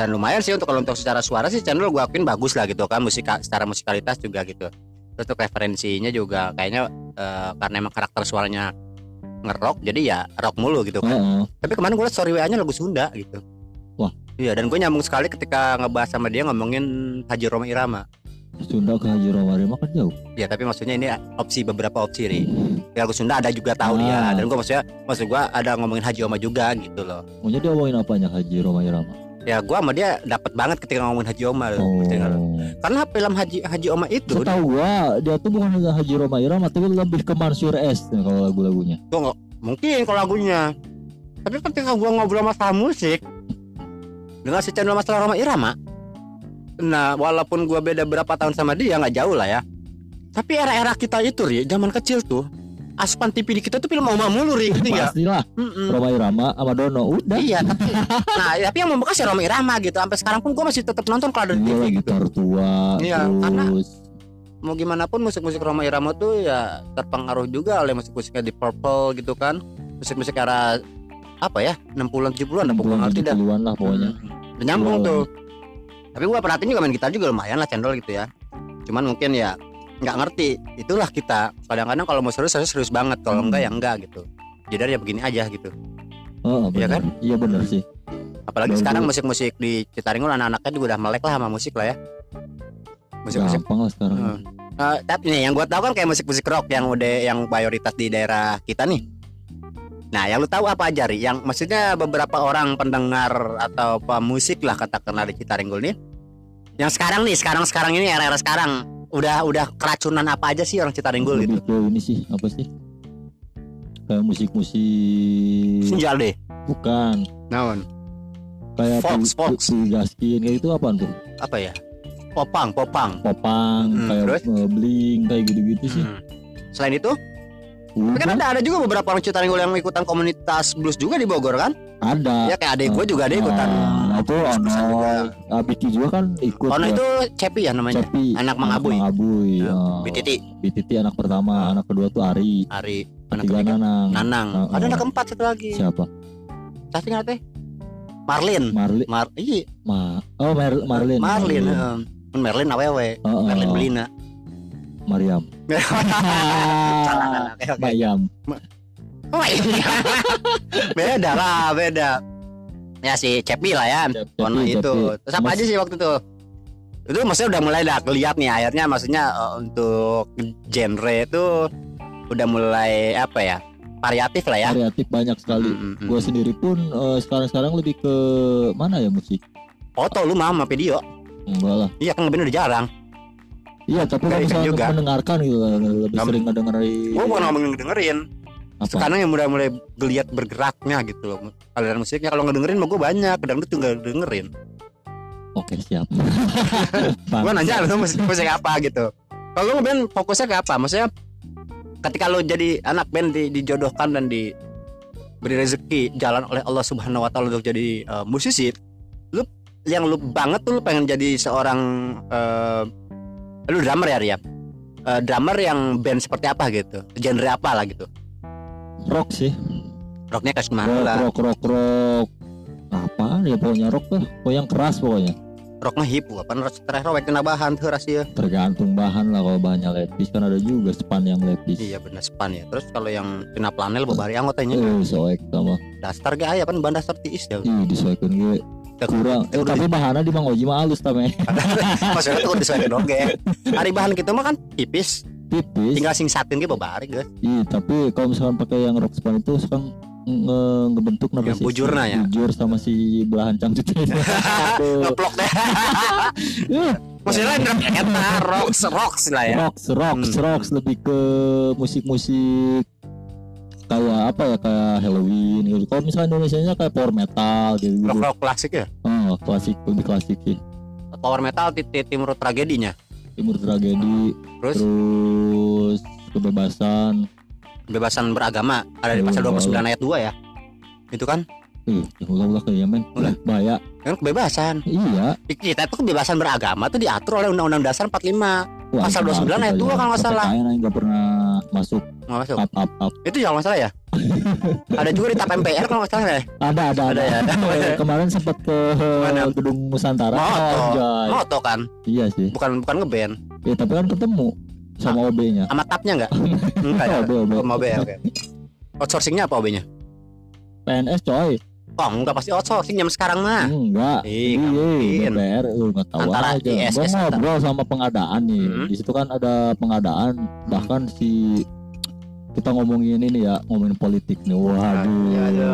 Dan lumayan sih untuk kalau untuk secara suara sih channel gue akuin bagus lah gitu kan musik secara musikalitas juga gitu terus untuk referensinya juga kayaknya eh, karena emang karakter suaranya ngerok jadi ya rock mulu gitu kan Heeh. tapi kemarin gue liat story WA nya lagu Sunda gitu Wah. iya dan gue nyambung sekali ketika ngebahas sama dia ngomongin Haji Roma Irama Sunda ke Haji Romari mah kan jauh. ya tapi maksudnya ini opsi beberapa opsi ri ya lagu Sunda ada juga tahu dia Ah. dan gue maksudnya maksud gue ada ngomongin Haji Oma juga gitu loh Maunya dia ngomongin apanya Haji Romai Rama? Ya gue sama dia dapat banget ketika ngomongin Haji Oma Oh. karena film Haji Haji Oma itu Setahu gua dia tuh bukan Haji Romai Rama tapi lebih ke Mansur S kalau lagu-lagunya. mungkin kalau lagunya tapi ketika gua ngobrol masalah musik dengan si channel masalah Roma Irama nah walaupun gua beda berapa tahun sama dia nggak jauh lah ya tapi era-era kita itu ri zaman kecil tuh aspan TV di kita tuh film Oma mulu ri ngerti nggak? Pastilah Mm-mm. Romai Rama sama Dono udah. Iya tapi nah tapi yang membekas ya Roma Irama gitu sampai sekarang pun gua masih tetap nonton kalau ada di TV gitu tertua Iya, karena- mau gimana pun musik-musik Roma Irama tuh ya terpengaruh juga oleh musik-musiknya di Purple gitu kan musik-musik era apa ya 60-an 70-an apa gua ngerti dah 70-an lah pokoknya. Hmm. Udah nyambung Wow. tuh tapi gua perhatiin juga main gitar juga lumayan lah cendol gitu ya cuman mungkin ya nggak ngerti itulah kita kadang-kadang kalau mau serius serius, serius banget kalau Hmm. enggak ya enggak gitu jadi ya begini aja gitu Oh, Iya kan? Iya benar sih. apalagi sekarang musik-musik di Citaringul anak-anaknya juga udah melek lah sama musik lah ya musik-musik Gampang lah sekarang. Hmm. Eh, tapi nih yang gua tahu kan kayak musik-musik rock yang udah yang mayoritas di daerah kita nih. Nah, yang lu tahu apa aja ri? Yang maksudnya beberapa orang pendengar atau pemusik lah katakanlah di Citaringgul nih. Yang sekarang nih, sekarang-sekarang ini era-era sekarang udah udah keracunan apa aja sih orang Citaringgul gitu? Lebih ke ini sih apa sih? Kayak musik-musik Sinjal deh. bukan Naon? kayak Fox, Fox. Gaskin kayak itu apaan tuh? Apa ya? Popang, popang. Popang, Hmm, kayak terus? eh, bling kayak gitu-gitu sih. Hmm. Selain itu, tapi kan Udah, ada, ada juga beberapa orang Citaringgul yang ikutan komunitas blues juga di Bogor kan? ada. Ya kayak adek gue juga ada ikutan. Nah, itu Ono, juga. ah, Biki juga kan ikut. Ono ya. itu Cepi ya namanya. Cepi, anak Mang Abuy. Mang Abuy, Ya, oh. Bititi, Bititi anak pertama, anak kedua tuh Ari, Ari, anak ketiga Nanang. Nanang. Oh, Ada oh. anak keempat satu lagi. Siapa? Saya ingat teh. Marlin. Marli, Mar iya, Ma, oh Mer, Marlin. Marlin. heeh. Kan Merlin awewe. Oh, oh, Merlin oh. Belina. Mariam. Salah. Mayam. Oh, iya. beda lah, beda. Ya si Cepi lah ya. Ono itu. Cepi. Terus apa Mas- aja sih waktu itu? Itu maksudnya udah mulai dah keliat nih akhirnya maksudnya eh, untuk genre itu udah mulai apa ya? Variatif lah ya. Variatif banyak sekali. Mm, mm, mm. Gue sendiri pun eh, sekarang-sekarang lebih ke mana ya musik? Foto lu mah sama video. Enggak lah. Iya kan ngeband udah jarang. Iya, tapi Kayak misalnya juga. mendengarkan gitu lah, lebih Kamu- sering ngedengerin Gue bukan ngomongin dengerin. apa? Sekarang yang mulai mulai geliat bergeraknya gitu loh. Aliran musiknya kalau ngedengerin mah gue banyak, dangdut tuh nggak dengerin. Oke, siap. Gue nanya lu musik musik apa gitu. Kalau lu ngeband fokusnya ke apa? Maksudnya ketika lu jadi anak band di, dijodohkan dan di beri rezeki jalan oleh Allah Subhanahu wa taala untuk jadi eh, musisi, lu yang lu banget tuh lu pengen jadi seorang eh, lu drummer ya Ria? Eh, drummer yang band seperti apa gitu? Genre apa lah gitu? rock sih. Rocknya kayak Rock, gimana lah? rock, rock, rock. Apaan ya pokoknya rock lah. Pokoknya yang keras pokoknya. Rock mah hip apa terakhir rowek kena bahan tuh rahasia. Tergantung bahan lah kalau bahannya lepis kan ada juga span yang lepis. Iya bener span ya. Terus kalau yang kena planel babari anggotanya Eh, soek sama. dasar ge aya pan ban dasar tiis ya. Ih, disesuaikan gue kurang. Eh, tapi bahannya di Mang Oji mah halus tame. Maksudnya tuh disesuaikan oge. Hari bahan kita mah kan tipis, Tipis. tinggal sing satin ge babari geus. Iya, tapi kalau misalkan pakai yang rock span itu sekarang nge ngebentuk Yang sih? bujurna ya? Bujur sama si belahan cangcut. Ngeplok deh. Eh, Maksudnya drum eta rocks rocks lah ya. Rocks, rocks, Hmm. rocks lebih ke musik-musik kayak apa ya kayak Halloween gitu. Kalau misalnya Indonesia nya kayak power metal gitu. gitu. Rock rock klasik ya. Oh, klasik lebih klasik sih. Power metal timur tragedinya. Timur tragedi, Terus terus kebebasan. kebebasan beragama ada di pasal Oh, 29 ayat 2 ya. Itu kan Eh, ya ulah-ulah kayak men. Ulah. Bahaya. kan kebebasan. Iya. Kita itu kebebasan beragama tuh diatur oleh Undang-Undang Dasar 45. Wah, Pasal itu 29 ayat aja. dua kalau nggak salah. nggak pernah masuk Nggak masuk. up up up. Itu jangan masalah ya. ada juga di tap MPR kalau nggak salah deh Ada ada Ada ya? Eh, Kemarin sempat ke Mana? gedung Nusantara. moto Anjay. moto kan Iya sih. bukan bukan ngeband Ya tapi kan ketemu sama OB-nya. sama tapnya nggak enggak ya OB OB. Oh, mau OB oke outsourcingnya apa OB-nya PNS coy. Oh enggak pasti outsourcing jam sekarang mah Enggak. Ih, Iya. DPR lu nggak tahu Antara aja. ISS Gua ngobrol sama pengadaan nih. Hmm. Di situ kan ada pengadaan bahkan si kita ngomongin ini ya, ngomongin politik nih. Waduh. Ya, ya.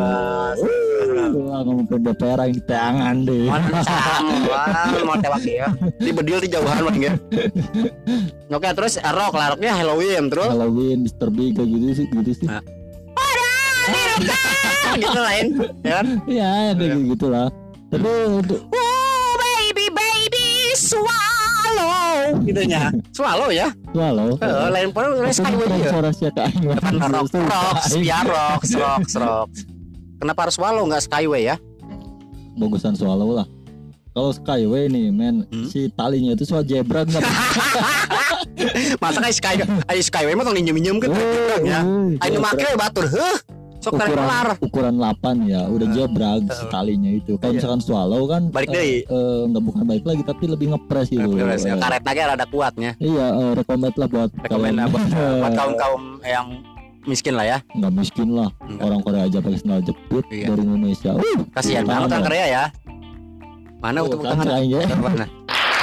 Wah, ngomongin DPR ini tangan deh. Wah, mau tewak ya. Di bedil di jauhan paling ya. Oke, terus eh, rock, lah rocknya Halloween, terus Halloween, Mr. Big kayak gitu sih, gitu sih. Ah. Gitu lain, ya kan? Ya, kayak gitu lah. Tapi untuk Oh baby baby swallow, gitunya. Swallow ya? Swallow. Eh, lain pun lain skyway ya. Suara siapa Kan rock, rock, biar rock, rock, rock. Kenapa harus swallow nggak skyway ya? Bagusan Swallow lah. Kalau Skyway nih, men, Hmm? si talinya itu soal zebra nggak? Masa kayak sky, ayo skyway mah tong minjem-minjem kan? ya. Ayo make batur, heh. Sok tarik kelar. ukuran ukuran 8 ya, udah Eh, jebrag eh. talinya itu. Kalau Iya. misalkan swallow kan Balik eh, deui. eh, nggak bukan balik lagi tapi lebih ngepres gitu. Beres ya, Eh, karet lagi rada kuatnya. Iya, eh, recommend lah buat Rekomend kalian. buat, buat kaum kaum yang miskin lah ya. nggak miskin lah. Enggak. Orang Korea aja pakai sandal jepit Iya. dari Indonesia. Uh, Kasihan banget orang. Korea ya. Mana untuk kan tangan? kayaknya. Mana?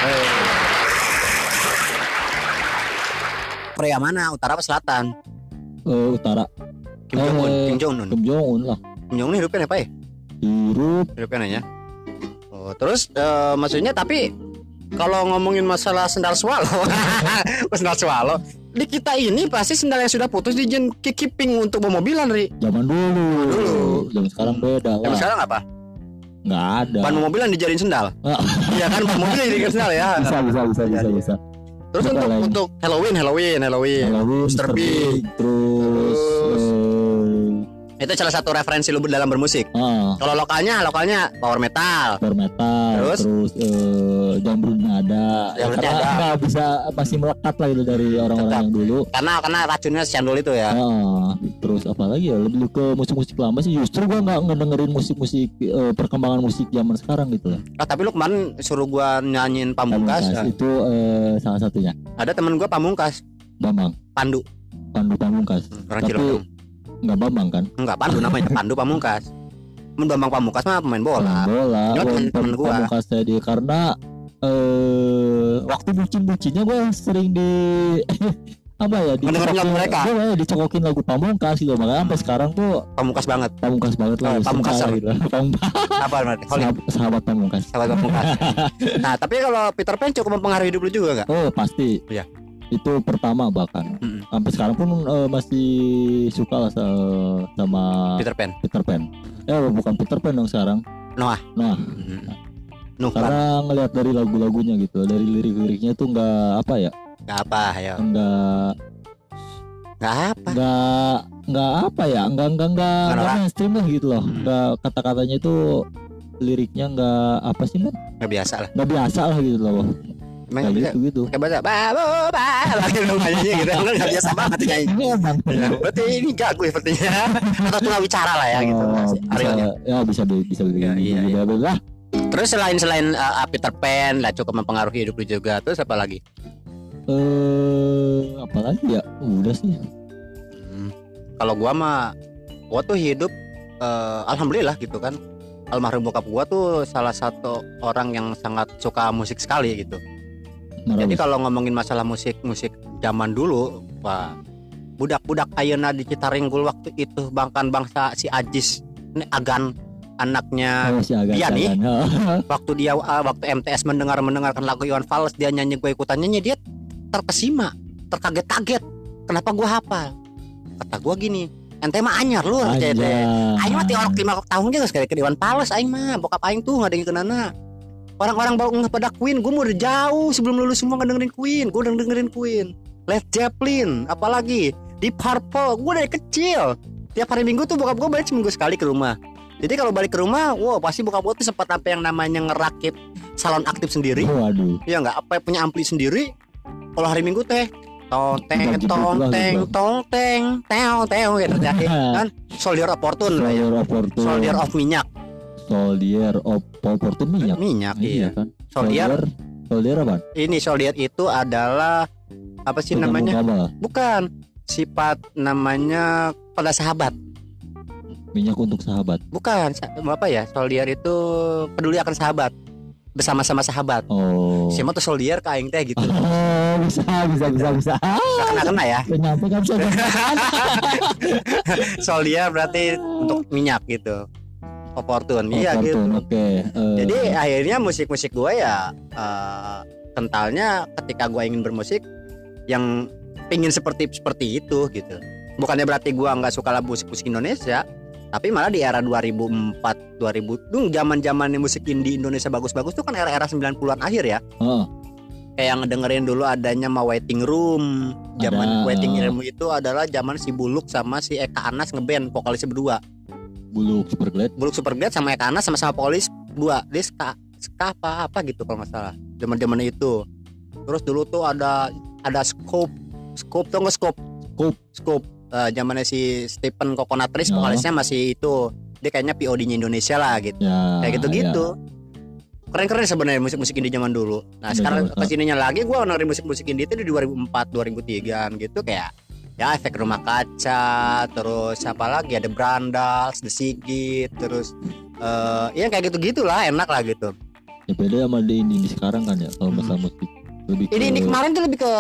Eh. Korea mana? Utara apa selatan? Eh, utara Kim Jong Un, Eh, Kim Jong Un. Kim Jong Un lah. Kim Jong Un hidupnya apa ya? Hirup Hidupnya nanya. Oh, terus eh, maksudnya tapi kalau ngomongin masalah sendal swallow, sendal swallow, di kita ini pasti sendal yang sudah putus dijadiin keeping untuk mobilan, Ri. zaman dulu. Dulu. Zaman sekarang beda Yang lah. sekarang apa? Nggak ada. Ban mobilan dijadiin sendal. Ah. Iya kan, ban mobil dijadiin sendal ya. Bisa bisa bisa bisa Iya, bisa. Terus Apa untuk lain? untuk Halloween, Halloween, Halloween. Halloween, Mr. Big. Terus. Itu salah satu referensi lu dalam bermusik. ah, Kalau lokalnya, lokalnya power metal. power metal, Terus? terus, eh, jambrutnya ada, Jambrutnya karena ada. bisa masih melekat lah itu dari orang-orang yang dulu. Karena karena racunnya cendol itu ya. Ah, terus apa lagi ya lebih ke musik-musik lama sih justru gua nggak ngedengerin musik-musik eh, perkembangan musik zaman sekarang gitu lah. Ah, tapi lu kemarin suruh gua nyanyiin pamungkas. Pamungkas itu eh, salah satunya Ada temen gua pamungkas, Bambang Pandu. Pandu Pamungkas Orang Tapi- Cilodong. Nggak Bambang kan Enggak, Pandu namanya, Pandu Pamungkas. Men Bambang Pamungkas mah pemain bola. Main bola temen- temen gua. Pamungkas dia karena eh waktu bucin-bucinnya gue sering di apa ya Mendengarkan lagu mereka. Gue dicokokin lagu Pamungkas gitu makanya sampai sekarang tuh Pamungkas banget. Pamungkas banget lah Oh, Pamungkaser. gitu. Pamungkas Apa? Holy. sahabat, sahabat Pamungkas Sahabat Pamungkas. nah, tapi kalau Peter Pan cukup mempengaruhi hidup lu juga enggak? oh pasti Iya. Itu pertama bahkan Mm-mm. sampai sekarang pun eh, masih suka lah sa- sama Peter Pan. Peter Pan eh bukan Peter Pan dong sekarang Noah. Noah Hmm. Nuh, karena ngelihat dari lagu-lagunya gitu dari lirik-liriknya tuh nggak apa ya Enggak apa ya. nggak Enggak apa. nggak nggak apa ya nggak nggak nggak Nggak nggak mainstream lah gitu loh Hmm. nggak kata-katanya itu liriknya nggak apa sih men Enggak biasa lah. nggak biasa lah gitu loh Emang kayak nggak bisa. gitu gitu Kayak bahasa babu babu gitu nyanyi gitu. Enggak biasa banget nyanyi. ini emang Ya, berarti ini gagu sepertinya atau tuna bicara lah ya gitu Oh, bisa, Arielnya. ya bisa bisa Ya, begini iya, iya, lah Terus selain selain uh, Peter Pan lah cukup mempengaruhi hidup lu juga. Terus apa lagi? eh apa lagi ya udah sih Hmm. Kalau gua mah gua tuh hidup eh, alhamdulillah gitu kan. Almarhum bokap gua tuh salah satu orang yang sangat suka musik sekali gitu. Jadi kalau ngomongin masalah musik musik zaman dulu, wah budak-budak ayeuna di Citaringgul waktu itu bahkan bangsa si Ajis ini Agan anaknya Oh, si Iya nih. agak. waktu dia uh, waktu MTS mendengar mendengarkan lagu Iwan Fals dia nyanyi gue ikutan nyanyi dia terkesima terkaget-kaget kenapa gua hafal kata gua gini ente mah anyar lu Anjay. jadi aing mah tiorok lima tahun juga sekali ke Iwan Fals aing mah bokap aing tuh nggak ada yang kenana orang-orang baru pada Queen gue udah jauh sebelum lulus semua ngedengerin Queen gue udah dengerin Queen Led Zeppelin apalagi di Purple gue dari kecil tiap hari minggu tuh bokap gue balik seminggu sekali ke rumah jadi kalau balik ke rumah wow pasti bokap gue tuh sempat apa yang namanya ngerakit salon aktif sendiri Waduh. ya nggak apa punya ampli sendiri kalau hari minggu teh tong teng Bagi tong belah teng gitu. gitu ya kan soldier of fortune ya. Soldier of Fortune soldier of minyak Soldier of Fortune minyak. Minyak iya kan? Soldier? Soldier apa? ini soldier itu adalah apa sih Tukang namanya? mengkabel. bukan. Sifat namanya pada sahabat. Minyak untuk sahabat. Bukan. Apa ya? Soldier itu peduli akan sahabat. Bersama-sama sahabat. Oh. Siapa tuh soldier? Ke aing teh gitu. Oh bisa bisa bisa bisa. Gak kena kena ya nyampe kan saya soldier berarti untuk minyak gitu opportun iya gitu. Oke eh, jadi akhirnya musik-musik gue ya eh, kentalnya ketika gue ingin bermusik yang pingin seperti seperti itu gitu. Bukannya berarti gue nggak suka lagu musik-musik Indonesia tapi malah di era 2004 2000 tuh zaman zamannya musik indie Indonesia bagus-bagus tuh kan era-era 90-an akhir ya. Oh, kayak ngedengerin dulu adanya Ma Waiting Room zaman Ada. Waiting Room itu adalah zaman si Buluk sama si Eka Anas ngeband vokalisnya berdua Bulu Superglad Buluk Superglad sama Eka Anas sama-sama vokalis dua. Dia ska, ska apa apa gitu kalau nggak salah. Zaman zaman itu. Terus dulu tuh ada ada scope. Scope tuh nggak scope? Scope. scope. Eh, zamannya si Stephen Coconutris Oh. vokalisnya masih itu. Dia kayaknya POD-nya Indonesia lah gitu. Ya kayak gitu-gitu. keren-keren sebenarnya musik-musik indie zaman dulu. Nah Iya, sekarang sekarang. ke sininya lagi gue dengerin musik-musik indie itu di 2004 2003 gitu kayak ya efek rumah kaca terus apa lagi? Ada Brandals The Sigit terus eh ya kayak gitu gitulah enak lah gitu. Ya. beda sama di indie sekarang kan ya kalau masalah musik lebih ke ini ini kemarin tuh lebih ke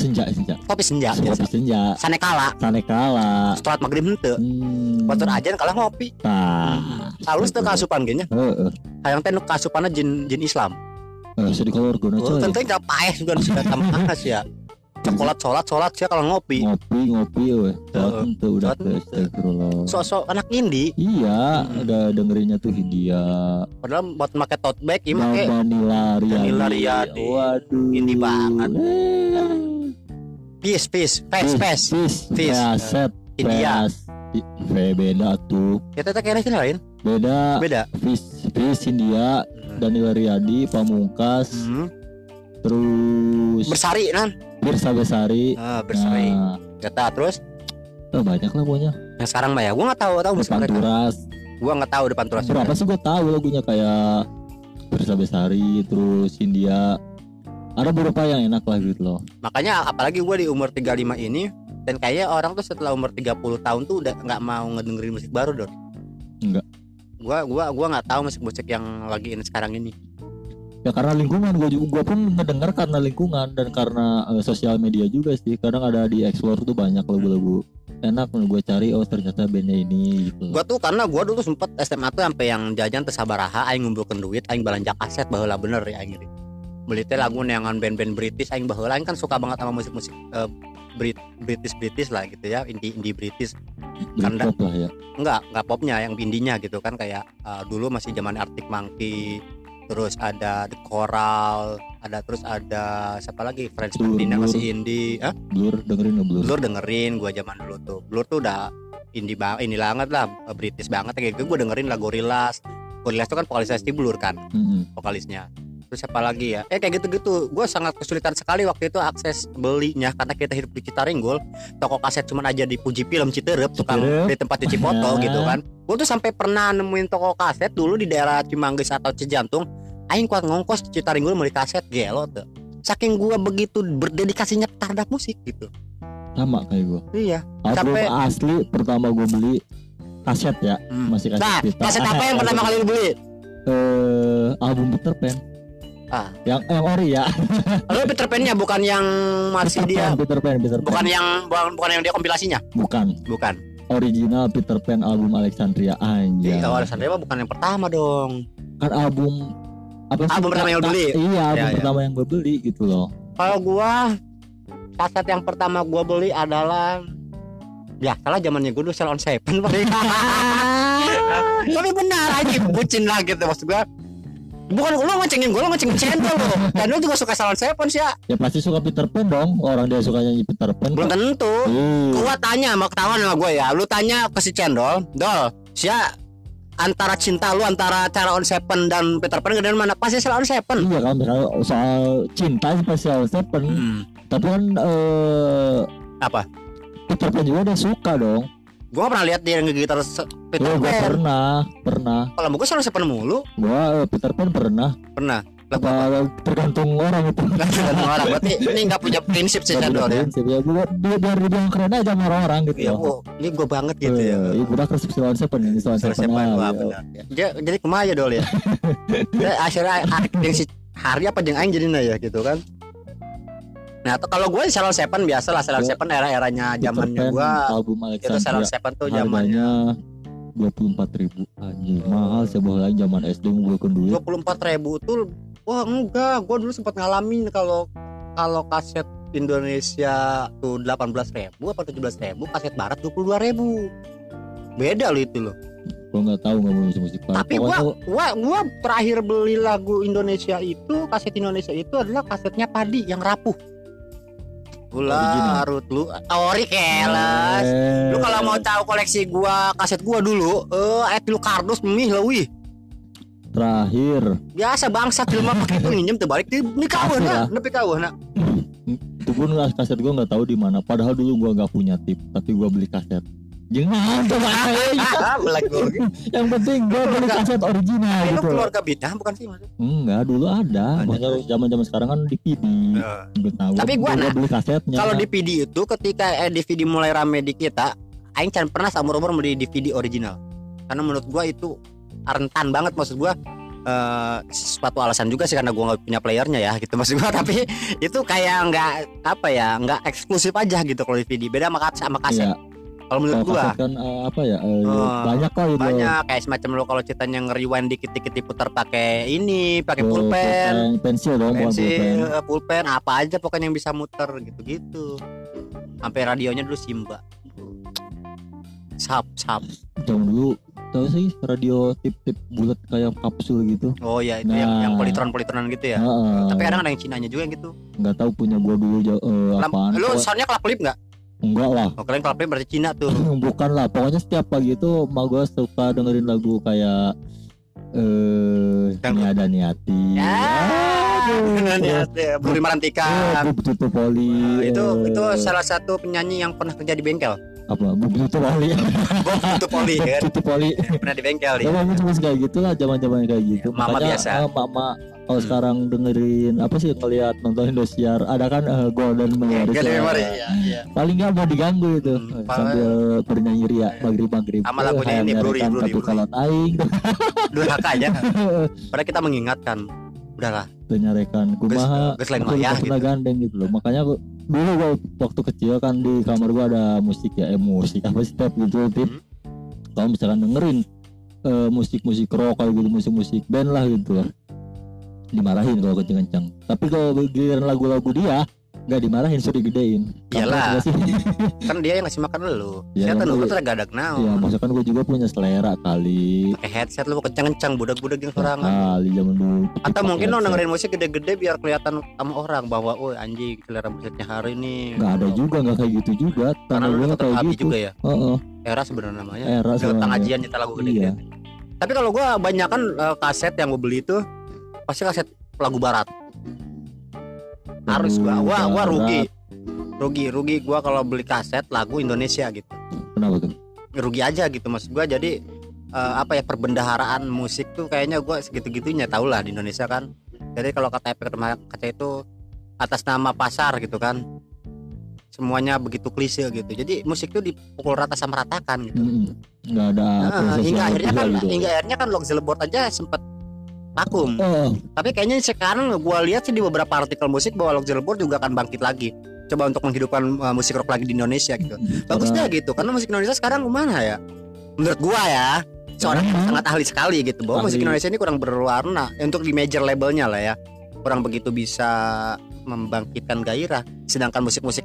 senja senja. kopi senja kopi biasa. senja. Sanekala. Sanekala. Setelah maghrib hente hmm, Batur aja kalah ngopi. Nah. Halus tuh kasupan gini Heeh. hayang teh kasupannya jin jin Islam. Eh, kalau orgona oh, coy. Tentu nggak paeh juga sudah tambah ya sholat sholat sholat sih kalau ngopi ngopi ngopi weh Heeh. Sholat tuh udah astagfirullah sosok anak indie iya Hmm. udah dengerinnya tuh Hindia padahal buat pakai tote bag ini pakai Danila Riyadi Danila Riyadi. waduh Indie banget. Eh. peace peace face face Fis, Fis. Feaset, India Feas. I- Fe beda tuh. kita kayaknya sih lain Beda. beda Fis, Fis India, Danila Riyadi, Pamungkas, Hmm. terus bersari kan Birsa Besari. ah, bersari Nah, kata terus eh, banyak lah pokoknya. yang sekarang mah ya gua nggak tahu tahu musik Depan Turas. gua nggak tahu depan turas Berapa sih gue tahu lagunya kayak Birsa Besari, terus India. Ada beberapa yang enak lah gitu loh. makanya apalagi gua di umur 35 ini dan kayaknya orang tuh setelah umur 30 tahun tuh udah nggak mau ngedengerin musik baru dong Enggak. gua gua gua nggak tahu musik musik yang lagi ini sekarang ini Ya karena lingkungan gue juga gua pun ngedengar karena lingkungan dan karena eh, sosial media juga sih. Kadang ada di explore tuh banyak lagu-lagu enak gue cari oh ternyata bandnya ini gitu. gua tuh karena gua dulu sempet SMA tuh sampai yang jajan teh sabaraha aing ngumpulkeun duit aing belanja kaset baheula bener ya aing beli teh lagu neangan band-band British aing baheula aing kan suka banget sama musik-musik eh, Brit British British lah gitu ya indie indie British karena- Britpop lah ya. enggak enggak popnya yang indinya gitu kan kayak eh, dulu masih zaman Arctic Monkey terus ada The Coral ada terus ada siapa lagi Blur, Ferdinand Blur. masih indie Hah? Blur dengerin Blur? Blur dengerin gua zaman dulu tuh Blur tuh udah indie banget ini banget lah eh, British banget kayak gitu gua dengerin lah Gorillaz Gorillaz tuh kan vokalisnya Steve Blur kan Mm-mm. vokalisnya terus siapa lagi ya? Eh kayak gitu-gitu. Gue sangat kesulitan sekali waktu itu akses belinya karena kita hidup di Citaringgul toko kaset cuma aja di Puji Film Citerep tukang Citerep. di tempat cuci foto gitu kan. Gue tuh sampai pernah nemuin toko kaset dulu di daerah Cimanggis atau Cijantung. Aing kuat ngongkos di Citaringgul beli kaset gelo tuh. Saking gue begitu berdedikasinya terhadap musik gitu. Sama kayak gue. iya. Album Sampai- asli pertama gue beli kaset ya, Hmm. masih kaset nah pita. kaset apa yang pertama kali lu beli? Eh, album Peter Pan. Ah. Yang yang ori ya. lu Peter Pan-nya bukan yang masih Peter dia Pan, Peter Pan, Peter Pan. bukan yang bukan, bukan yang dia kompilasinya Bukan. bukan Original Peter Pan album Alexandria anjay. Iya, awal Sandria mah bukan yang pertama dong. Kan album apa sih? Album pertama yang beli? Iya, album Ya, ya. pertama yang gue beli gitu loh. Kalau gua kaset yang pertama gua beli adalah ya salah zamannya gua dulu Sell on Seven. Tapi benar aja bucin lah gitu maksud gua. Bukan lu ngecengin gua, lu ngecengin channel lu. Dan lu juga suka Sell on Seven sih ya. Ya pasti suka Peter Pan dong. Orang dia suka nyanyi Peter Pan. Belum kok. tentu. Iya. Gua tanya mau ketahuan sama gua ya. Lu tanya ke si Cendol, Dol, sia antara cinta lu antara cara on Seven dan Peter Pan gedean mana? Pasti Sell on Seven. Iya kan misalnya soal cinta spesial Seven Hmm. Tapi kan eh Apa? Peter Pan juga udah suka dong. Gue pernah lihat dia ngegitar Peter Oh, gua Pan. pernah, pernah. Kalau gue selalu sepen mulu. Gua eh, Peter Pan pernah. Pernah. Lagu Apa tergantung orang itu. Tergantung orang. Berarti ini nggak punya prinsip sih Gak Chandor ya. prinsip ya. Biar, biar, biar dibilang keren aja sama orang-orang gitu. Iya, oh, ini gue banget gitu ya. Iya, udah resep Silon Seven ini Silon Salah Seven. siapa? ah, Wah, iya. benar. Dia, jadi ke mana dol ya? Dia akhirnya acting si hari apa yang aing jadinya ya gitu kan. Nah, atau kalau gue Salon Seven biasa lah Gua- Seven era-eranya zamannya gue album itu Alexandria Seven tuh zamannya. Dua puluh empat ribu anjing mahal sebuah lagi zaman SD ngumpulkan duit. dua puluh empat ribu tuh wah enggak. Gue dulu sempat ngalamin kalau kalau kaset Indonesia tuh delapan belas ribu apa tujuh belas ribu kaset Barat dua puluh dua ribu. Beda loh itu loh. Gua nggak tahu nggak mau musik barat. Tapi Pokoknya gua gua terakhir beli lagu Indonesia itu kaset Indonesia itu adalah kasetnya Padi yang rapuh gula Original. arut lu. Ori keles. Eh, lu kalau mau tahu koleksi gua kaset gua dulu eh eh lu kardus mih lah wih. Terakhir. Biasa bangsa film apa itu minjem tuh balik ini kawin Asli nah nepi kawin nah itu pun kaset gua nggak tahu di mana. Padahal dulu gua nggak punya tip tapi gua beli kaset jangan tuh Ah, lagu yang penting gua beli kaset original itu gitu keluarga bidang bukan sih mas enggak dulu ada. Masa zaman zaman sekarang kan DVD Gua tahu Tapi gua, nah, beli kasetnya. kalau DVD itu ketika eh, DVD mulai rame di kita Aing can pernah seumur umur beli DVD original. Karena menurut gua itu rentan banget maksud gua eh suatu alasan juga sih karena gua nggak punya playernya ya gitu maksud gua. Tapi itu kayak nggak apa ya nggak eksklusif aja gitu kalau DVD beda sama kaset sama kaset. Iya, kalau menurut gua. kan eh, apa ya eh, Oh, banyak kok gitu banyak. Kayak semacam lo kalau ceritanya nge-rewind dikit-dikit diputar pakai ini pakai Oh, pulpen. pensil dong pensil pulpen. eh, pulpen. Apa aja pokoknya yang bisa muter gitu-gitu. Sampai radionya dulu Simba. Sap sap. Zaman dulu tahu sih radio tip-tip bulat kayak kapsul gitu. oh ya itu yang Nah. yang politron politron gitu ya? Heeh. tapi kadang ada yang Cinanya juga yang gitu. Nggak tahu punya gua dulu Lam- apaan. lu soundnya kelap kelip nggak enggak lah. oh kalian kelip berarti Cina tuh Bukan lah. Pokoknya setiap pagi itu mak gua suka dengerin lagu kayak eh Niada Niati. ya. Lihat ya Budi Eh, Marantika Bub Tutu Poli. Itu eh, itu salah satu penyanyi yang pernah kerja di bengkel apa? Bub Tutu Poli. itu poli Bub kan Tutu Poli. pernah di bengkel Ya dia mama cuma kayak gitulah zaman-zaman kayak gitu. Mama Makanya, biasa. eh, mama kalau Hmm. sekarang dengerin apa sih ngelihat nonton Indosiar ada kan eh, Golden Memories. Gak ya. memori ya, iya. Paling nggak mau diganggu itu Hmm, sambil bernyanyi ria maghrib maghrib. Sama lagunya ini, Bruri, Bruri, Bruri. kalau aing durhaka aja padahal kita mengingatkan udahlah penyarekan kumaha aku ya, lupa pernah gandeng gitu loh. Makanya gua, dulu gua waktu kecil kan di kamar gua ada musik ya eh musik apa sih tip gitu tip. Hmm. kalau misalkan dengerin eh, musik-musik rock kayak gitu musik-musik band lah gitu lah. Dimarahin kalau kenceng-kenceng. Tapi kalau giliran lagu-lagu dia nggak dimarahin suruh digedein. Iyalah. Kan dia yang ngasih makan lu. Ya, saya tahu emang lu iya. tuh gadak ya naon maksudnya kan gua juga punya selera kali. Pakai headset lu kenceng-kenceng budak-budak yang sorangan. kali zaman dulu. Atau mungkin lo dengerin musik gede-gede biar kelihatan sama orang bahwa oh anjing selera musiknya hari ini. Nggak ada juga nggak kayak gitu juga. Karena lu tetap kayak gitu. juga ya? Heeh, era sebenarnya namanya. Era sebenarnya. pengajian kita lagu gede-gede. Iya. tapi kalau gua banyak kan kaset yang gue beli itu pasti kaset lagu barat harus gua gua gua Barat. rugi. rugi rugi gua kalau beli kaset lagu Indonesia gitu. Kenapa tuh? Rugi aja gitu maksud gua. Jadi eh, apa ya perbendaharaan musik tuh kayaknya gua segitu-gitunya tau lah di Indonesia kan. Jadi kalau kata efek kaca itu atas nama pasar gitu kan. Semuanya begitu klise gitu. Jadi musik tuh dipukul rata sama ratakan gitu. Mm-mm. nggak ada Nah, hingga akhirnya kan gitu. hingga akhirnya kan Board aja sempet vakum Oh, tapi kayaknya sekarang gua lihat sih di beberapa artikel musik bahwa Loxel Board juga akan bangkit lagi. Coba untuk menghidupkan uh, musik rock lagi di Indonesia gitu. Bagus karena- deh gitu karena musik Indonesia sekarang ke mana ya? Menurut gua ya seorang yang Hmm. sangat ahli sekali gitu bahwa musik Ahli. Indonesia ini kurang berwarna. Ya, untuk di major labelnya lah ya. Kurang begitu bisa membangkitkan gairah. Sedangkan musik-musik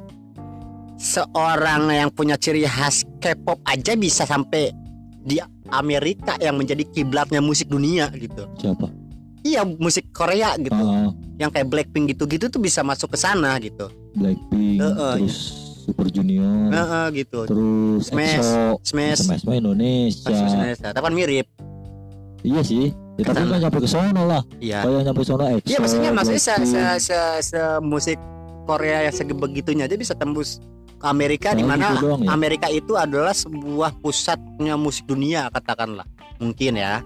seorang yang punya ciri khas K-pop aja bisa sampai di Amerika yang menjadi kiblatnya musik dunia gitu. Siapa iya musik Korea gitu. Ah, yang kayak Blackpink gitu-gitu tuh bisa masuk ke sana gitu. Blackpink Heeh. terus Super Junior. Heeh, gitu. Terus Smash. EXO. Smash. Smash Indonesia. Ke Indonesia tapi kan mirip. Iya sih. Ya, tapi nggak nyampe ke sono lah. Iya. Kalau yang nyampe sono EXO Iya maksudnya maksudnya se, se, se, se musik Korea yang sebegitunya aja bisa tembus ke Amerika di Oh, mana gitu doang ya? Amerika itu adalah sebuah pusatnya musik dunia katakanlah. Mungkin ya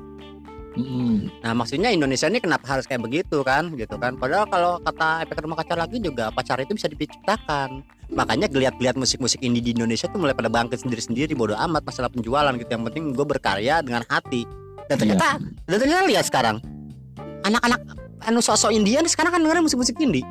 Mm-mm. Nah maksudnya Indonesia ini kenapa harus kayak begitu kan gitu kan Padahal kalau kata efek rumah kaca lagi juga pacar itu bisa diciptakan Makanya geliat-geliat musik-musik indie di Indonesia tuh mulai pada bangkit sendiri-sendiri bodo amat masalah penjualan gitu Yang penting gue berkarya dengan hati Dan ternyata Dan ternyata lihat sekarang Anak-anak anu sosok Indian sekarang kan dengerin musik-musik indie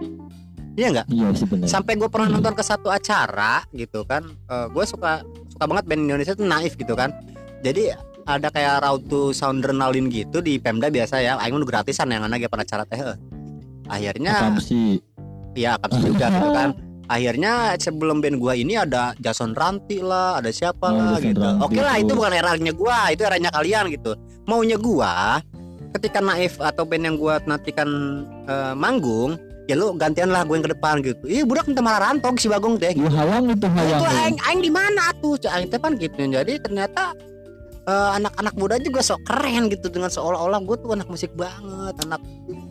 Iya nggak? Iya sih benar. Sampai gue pernah Hmm. nonton ke satu acara gitu kan gue suka suka banget band Indonesia tuh naif gitu kan Jadi ada kayak route to Soundernalin gitu di Pemda biasa ya Aing udah gratisan yang anak pada acara teh eh. Akhirnya sih? Iya akan juga gitu kan Akhirnya sebelum band gua ini ada Jason Ranti lah, ada siapa Oh, lah Jason gitu. Ranti Oke lah itu. itu bukan eranya gua, itu eranya kalian gitu. Maunya gua ketika Naif atau band yang gua nantikan eh, manggung, ya lu gantian lah gue yang ke depan gitu. Ih budak minta malah rantong si Bagong teh. Lu halang itu halang. Itu tuh. aing aing di mana tuh? Aing teh kan gitu. Jadi ternyata eh, anak-anak muda juga sok keren gitu dengan seolah-olah gue tuh anak musik banget, anak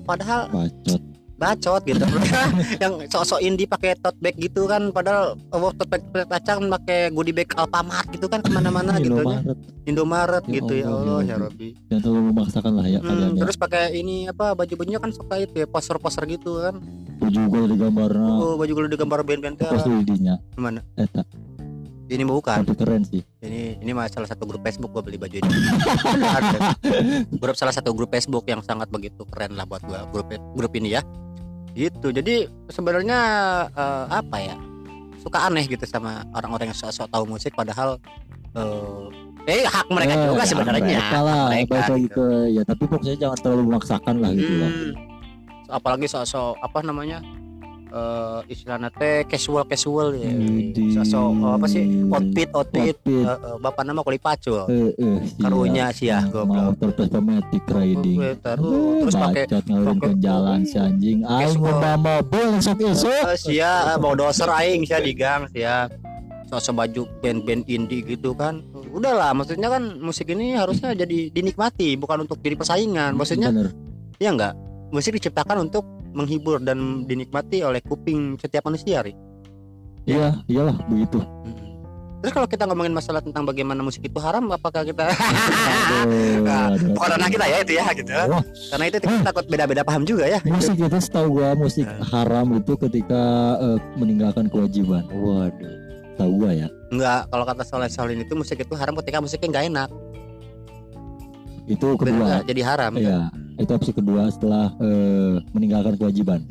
padahal Bacot. bacot gitu yang sok-sok indie pakai tote bag gitu kan padahal oh, tote bag kacang pakai goodie bag Alfamart gitu kan ke mana-mana gitu aja Indomaret. Indomaret Ya gitu ya Allah, ya ya. Rabbi Jangan terlalu memaksakan lah ya Hmm, kalian ya. terus pakai ini apa baju-bajunya kan suka itu ya poster-poster gitu kan Baju gue ada gambarnya. oh baju gue gambar band-band Pas lidinya. mana Eta. Ini bukan Tapi keren sih. ini ini mah salah satu grup Facebook gue beli baju ini grup salah satu grup Facebook yang sangat begitu keren lah buat gue grup grup ini ya gitu jadi sebenarnya eh, apa ya suka aneh gitu sama orang-orang yang sok-sok tahu musik padahal eh eh hak mereka Eh, juga ya, sebenarnya Mereka lah. mereka, gitu. ke ya tapi pokoknya jangan terlalu memaksakan lah gitu lah. Hmm. apalagi sok-sok apa namanya eh istilahnya teh casual casual ya Widih. sok-sok eh, apa sih outfit outfit Outfit. Eh, eh, bapak nama kuli pacul Eh, eh, siap. karunya sih ya goblok Motor Vespa-matic riding. Taruh terus pakai pakai- jalan si anjing. Aing mau mobil esok esok. Sia eh, mau doser aing sia di gang sia sosok baju band-band indie gitu kan udahlah maksudnya kan musik ini harusnya jadi dinikmati bukan untuk jadi persaingan maksudnya Bener. ya enggak musik diciptakan untuk menghibur dan dinikmati oleh kuping setiap manusia Ri. Iya, iyalah begitu. terus kalau kita ngomongin masalah tentang bagaimana musik itu haram apakah kita Aduh, Nah, aduh. kita ya itu ya gitu Wah, karena itu kita takut beda-beda paham juga ya musik itu setahu gua musik Nah. haram itu ketika eh, meninggalkan kewajiban. Waduh, tahu gua ya. enggak kalau kata Soleh Solin itu musik itu haram ketika musiknya nggak enak Itu kedua. jadi haram Iya, itu opsi kedua setelah eh, meninggalkan kewajiban.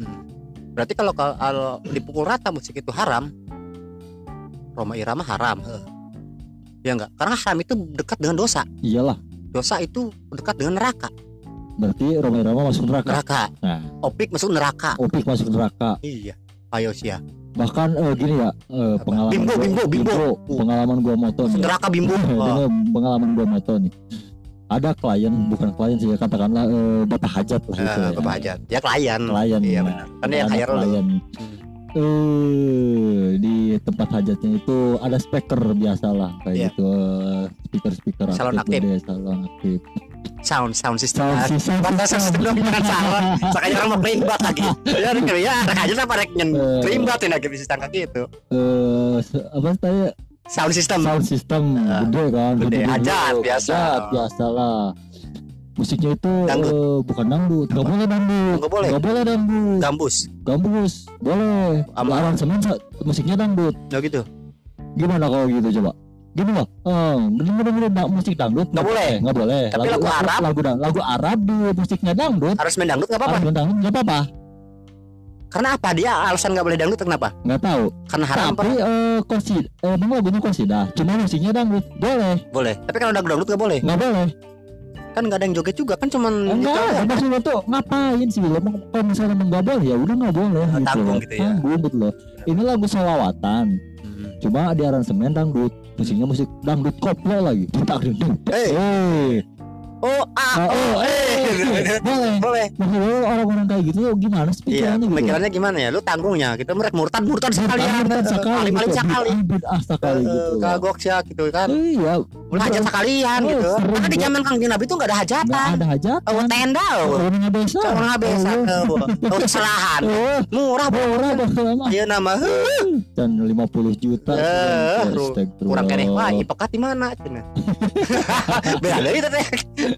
Berarti kalau kalau dipukul rata musik itu haram, Roma Irama haram. Ya enggak? Karena haram itu dekat dengan dosa. Iyalah, Dosa itu dekat dengan neraka. berarti Roma Irama masuk neraka. Neraka. Nah, Opik masuk neraka. Opik masuk neraka. Iya. Ayo sih ya. Bahkan eh, gini ya, Apa? pengalaman Bimbo, gua- bimbo, bimbo. pengalaman gua moto Masuk nih. neraka bimbo. Oh. pengalaman gua moto nih. Ada klien, bukan klien sih ya, katakanlah eh, bapak hajat lah gitu Eh, ya. Bapak Hajat. Ya klien. Klien. Iya ya. benar. Kan yang hire klien. Hmm. Eh, di tempat hajatnya itu ada speaker biasa lah kayak Iya. gitu speaker speaker Salon aktif. gede, salon aktif Sound sound system. sound system Batas sound system dong jangan salah. Sakanya orang mau kerimbat lagi. Ya ya rek aja apa rek nyen kerimbat ya lagi bisa tangkap gitu. eh apa tadi Sound system. sound system Eh, gede kan gede. Hajat, biasa. Hajat, biasa lah musiknya itu Dangdut. eh, bukan dangdut nggak boleh dangdut Nggak boleh. nggak boleh dangdut Gambus. gambus boleh Ama- aransemen musiknya dangdut Ya gitu. gimana kalau gitu coba gini loh eh denger denger musik dangdut Nggak boleh. nggak boleh Tapi lagu Arab? lagu, dang- lagu Arab di musiknya dangdut Harus main dangdut nggak apa-apa. Harus dangdut nggak apa-apa Karena apa? Dia alasan nggak boleh dangdut kenapa? nggak tahu. Karena haram apa? tapi eh konsid eh emang lagunya konsida cuma musiknya dangdut. Boleh. Boleh. Tapi kalau udah dangdut nggak boleh. nggak boleh. Kan nggak ada yang joget juga. Kan cuman enggak gitu aja. maksudnya tuh ngapain sih lo kalau misalnya emang nggak boleh ya udah nggak boleh Oh, gitu tanggung gitu ya. tanggung gitu loh. Ini lagu salawatan Hmm. cuma di aransemen dangdut. Musiknya musik dangdut koplo lagi. Tak ding ding Ah, Ah, oh, oh, eh. boleh. Boleh. Maksudnya orang-orang kayak gitu gimana sih Iya, pikirannya gitu? pemikirannya gimana ya? Lu tanggungnya, kita mereka murtad murtad sekali ya. Murtad sekali. Alim alim gitu, sekali. bid'ah bid'ah sekali gitu. Kagok sih gitu kan. iya. Hajat sekalian Oh, gitu. karena di zaman kanjeng nabi itu nggak ada hajatan. Ada hajatan. Oh tenda orang ngabesa orang ngabesa Oh, kesalahan oh, murah murah ayo nama dan 50 juta Eh, kurang kene wah ipekat di mana cina? Beda itu teh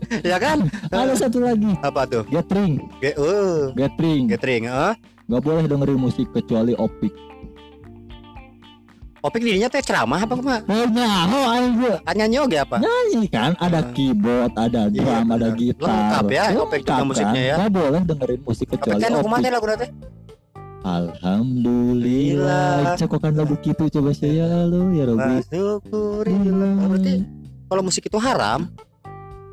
ya kan? Ada satu lagi. Apa tuh? Gathering. Ge uh, gathering. Gathering eh? Nggak boleh dengerin musik kecuali opik. Opik dirinya teh ceramah apa mah? Oh gua Tanya nyoge apa? nyanyi kan? Ada Ah. keyboard ada Iya, drum ada gitar. Lengkap ya, opik Lengkap musiknya ya. nggak boleh dengerin musik Opik kecuali nu kumaha opik teh lagu teh? Alhamdulillah. Cokokan lagu gitu coba saya lo ya Robi Syukurilah. Berarti kalau musik itu haram,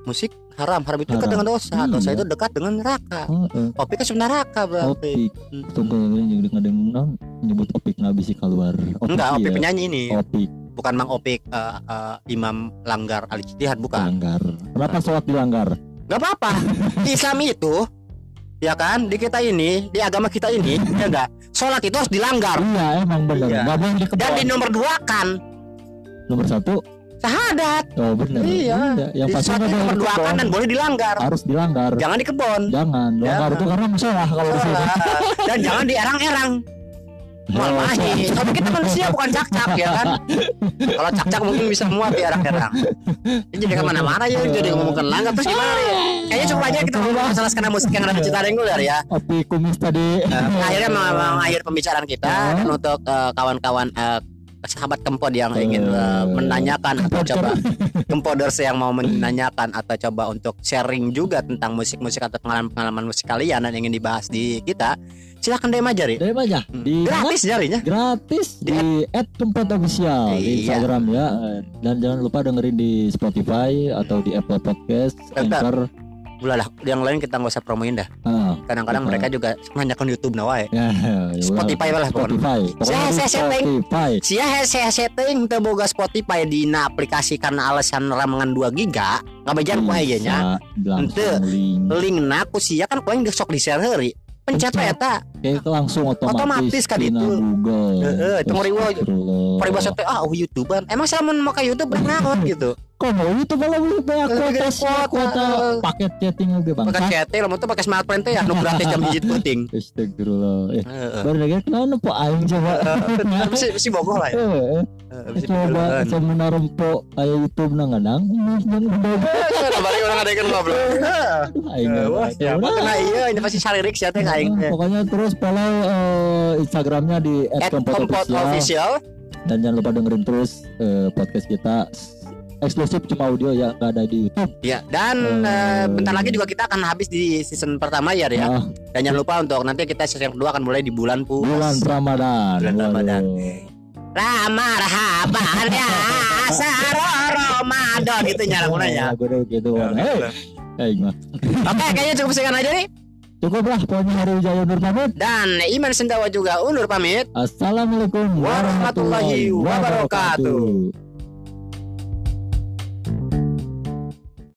musik haram, haram itu dekat dengan dosa, Iya. dosa itu dekat dengan neraka. oh, eh, Opik kan sebenarnya neraka berarti. opik Hmm. tunggu yang ngadeng nyebut opik nggak bisa keluar opik Enggak, Opik iya. penyanyi ini, opik bukan Mang Opik eh, eh, Imam Langgar Al Ijtihad bukan. dilanggar kenapa sholat dilanggar Gak apa-apa. Di Islam itu ya kan di kita ini di agama kita ini ya enggak sholat itu harus dilanggar iya emang benar Iya. nggak boleh dan di nomor dua kan nomor satu syahadat oh benar. Iya. yang di pasti nggak itu boleh dilanggar. Harus dilanggar. Jangan dikebon jangan. Dilanggar itu karena masalah kalau di sini. Dan jangan dierang-erang. Oh, mahi. Tapi kita manusia bukan cak-cak ya kan. Kalau cak-cak mungkin bisa muat di erang-erang. Jadi ke mana-mana ya, jadi ngomongin langgar terus gimana nih? Kayaknya coba aja kita ngomong masalah skena musik yang ada di Citaring dulu ya. opik kumis tadi. Nah, akhirnya meng- mengakhiri pembicaraan kita Oh. dan untuk eh, kawan-kawan eh, sahabat kempod yang ingin Eh, menanyakan atau coba kempoders yang mau menanyakan atau coba untuk sharing juga tentang musik-musik atau pengalaman-pengalaman musik kalian dan ingin dibahas di kita silahkan DM aja Ri. DM aja Hmm. di gratis jarinya gratis Di di at tempat official di Iya. Instagram ya dan jangan lupa dengerin di Spotify atau di Apple Podcast. Anchor ulah lah yang lain kita nggak usah promoin dah. Ah, kadang-kadang Kita- mereka juga menanyakan YouTube wae ya, ya. Spotify lah pokoknya. Saya- saya setting. Sia hese setting teu boga Spotify di aplikasi karena alasan ramangan 2 giga ngabejan ku aja nya? langsung link. na ku sia kan paling sok di share heuri pencet eta kayak langsung otomatis Otomatis kan itu. Google. Heeh, itu peribahasa teh ah oh YouTuber. Emang saya mau make YouTube naon gitu. Kok mau itu malah beli banyak kuota kuota. paket chatting oke bang. Pakai chatting lamun teh pakai smartphone teh ya nu gratis jam digit penting Astagfirullah. Eh, baru lagi kenapa po aing coba. Mesti mesti bogoh lah ya. Eh, coba saya menarempo kayak YouTube nang ngadang dan ada yang ngobrol tahu. kena iya. Ini pasti saririk sih teh aing. Teh pokoknya terus follow eh, Instagramnya di at @kompot kompot official. official dan jangan lupa dengerin terus eh, podcast kita. Eksklusif cuma audio ya nggak ada di YouTube. Ya dan eh, bentar lagi juga kita akan habis di season pertama ya ya Ah, dan jangan lupa untuk nanti kita season kedua akan mulai di bulan puasa. Bulan Ramadan. Bulan Ramadan. Waduh. Ramarhaban ya Saro Ramadan itu nyala gunanya. gitu Hei, Hei, mah. Oke, kayaknya cukup sekian aja nih. cukup lah pokoknya hari Wijaya undur pamit Dan Iman Sendawa juga undur pamit. Assalamualaikum Warahmatullahi wabarakatuh.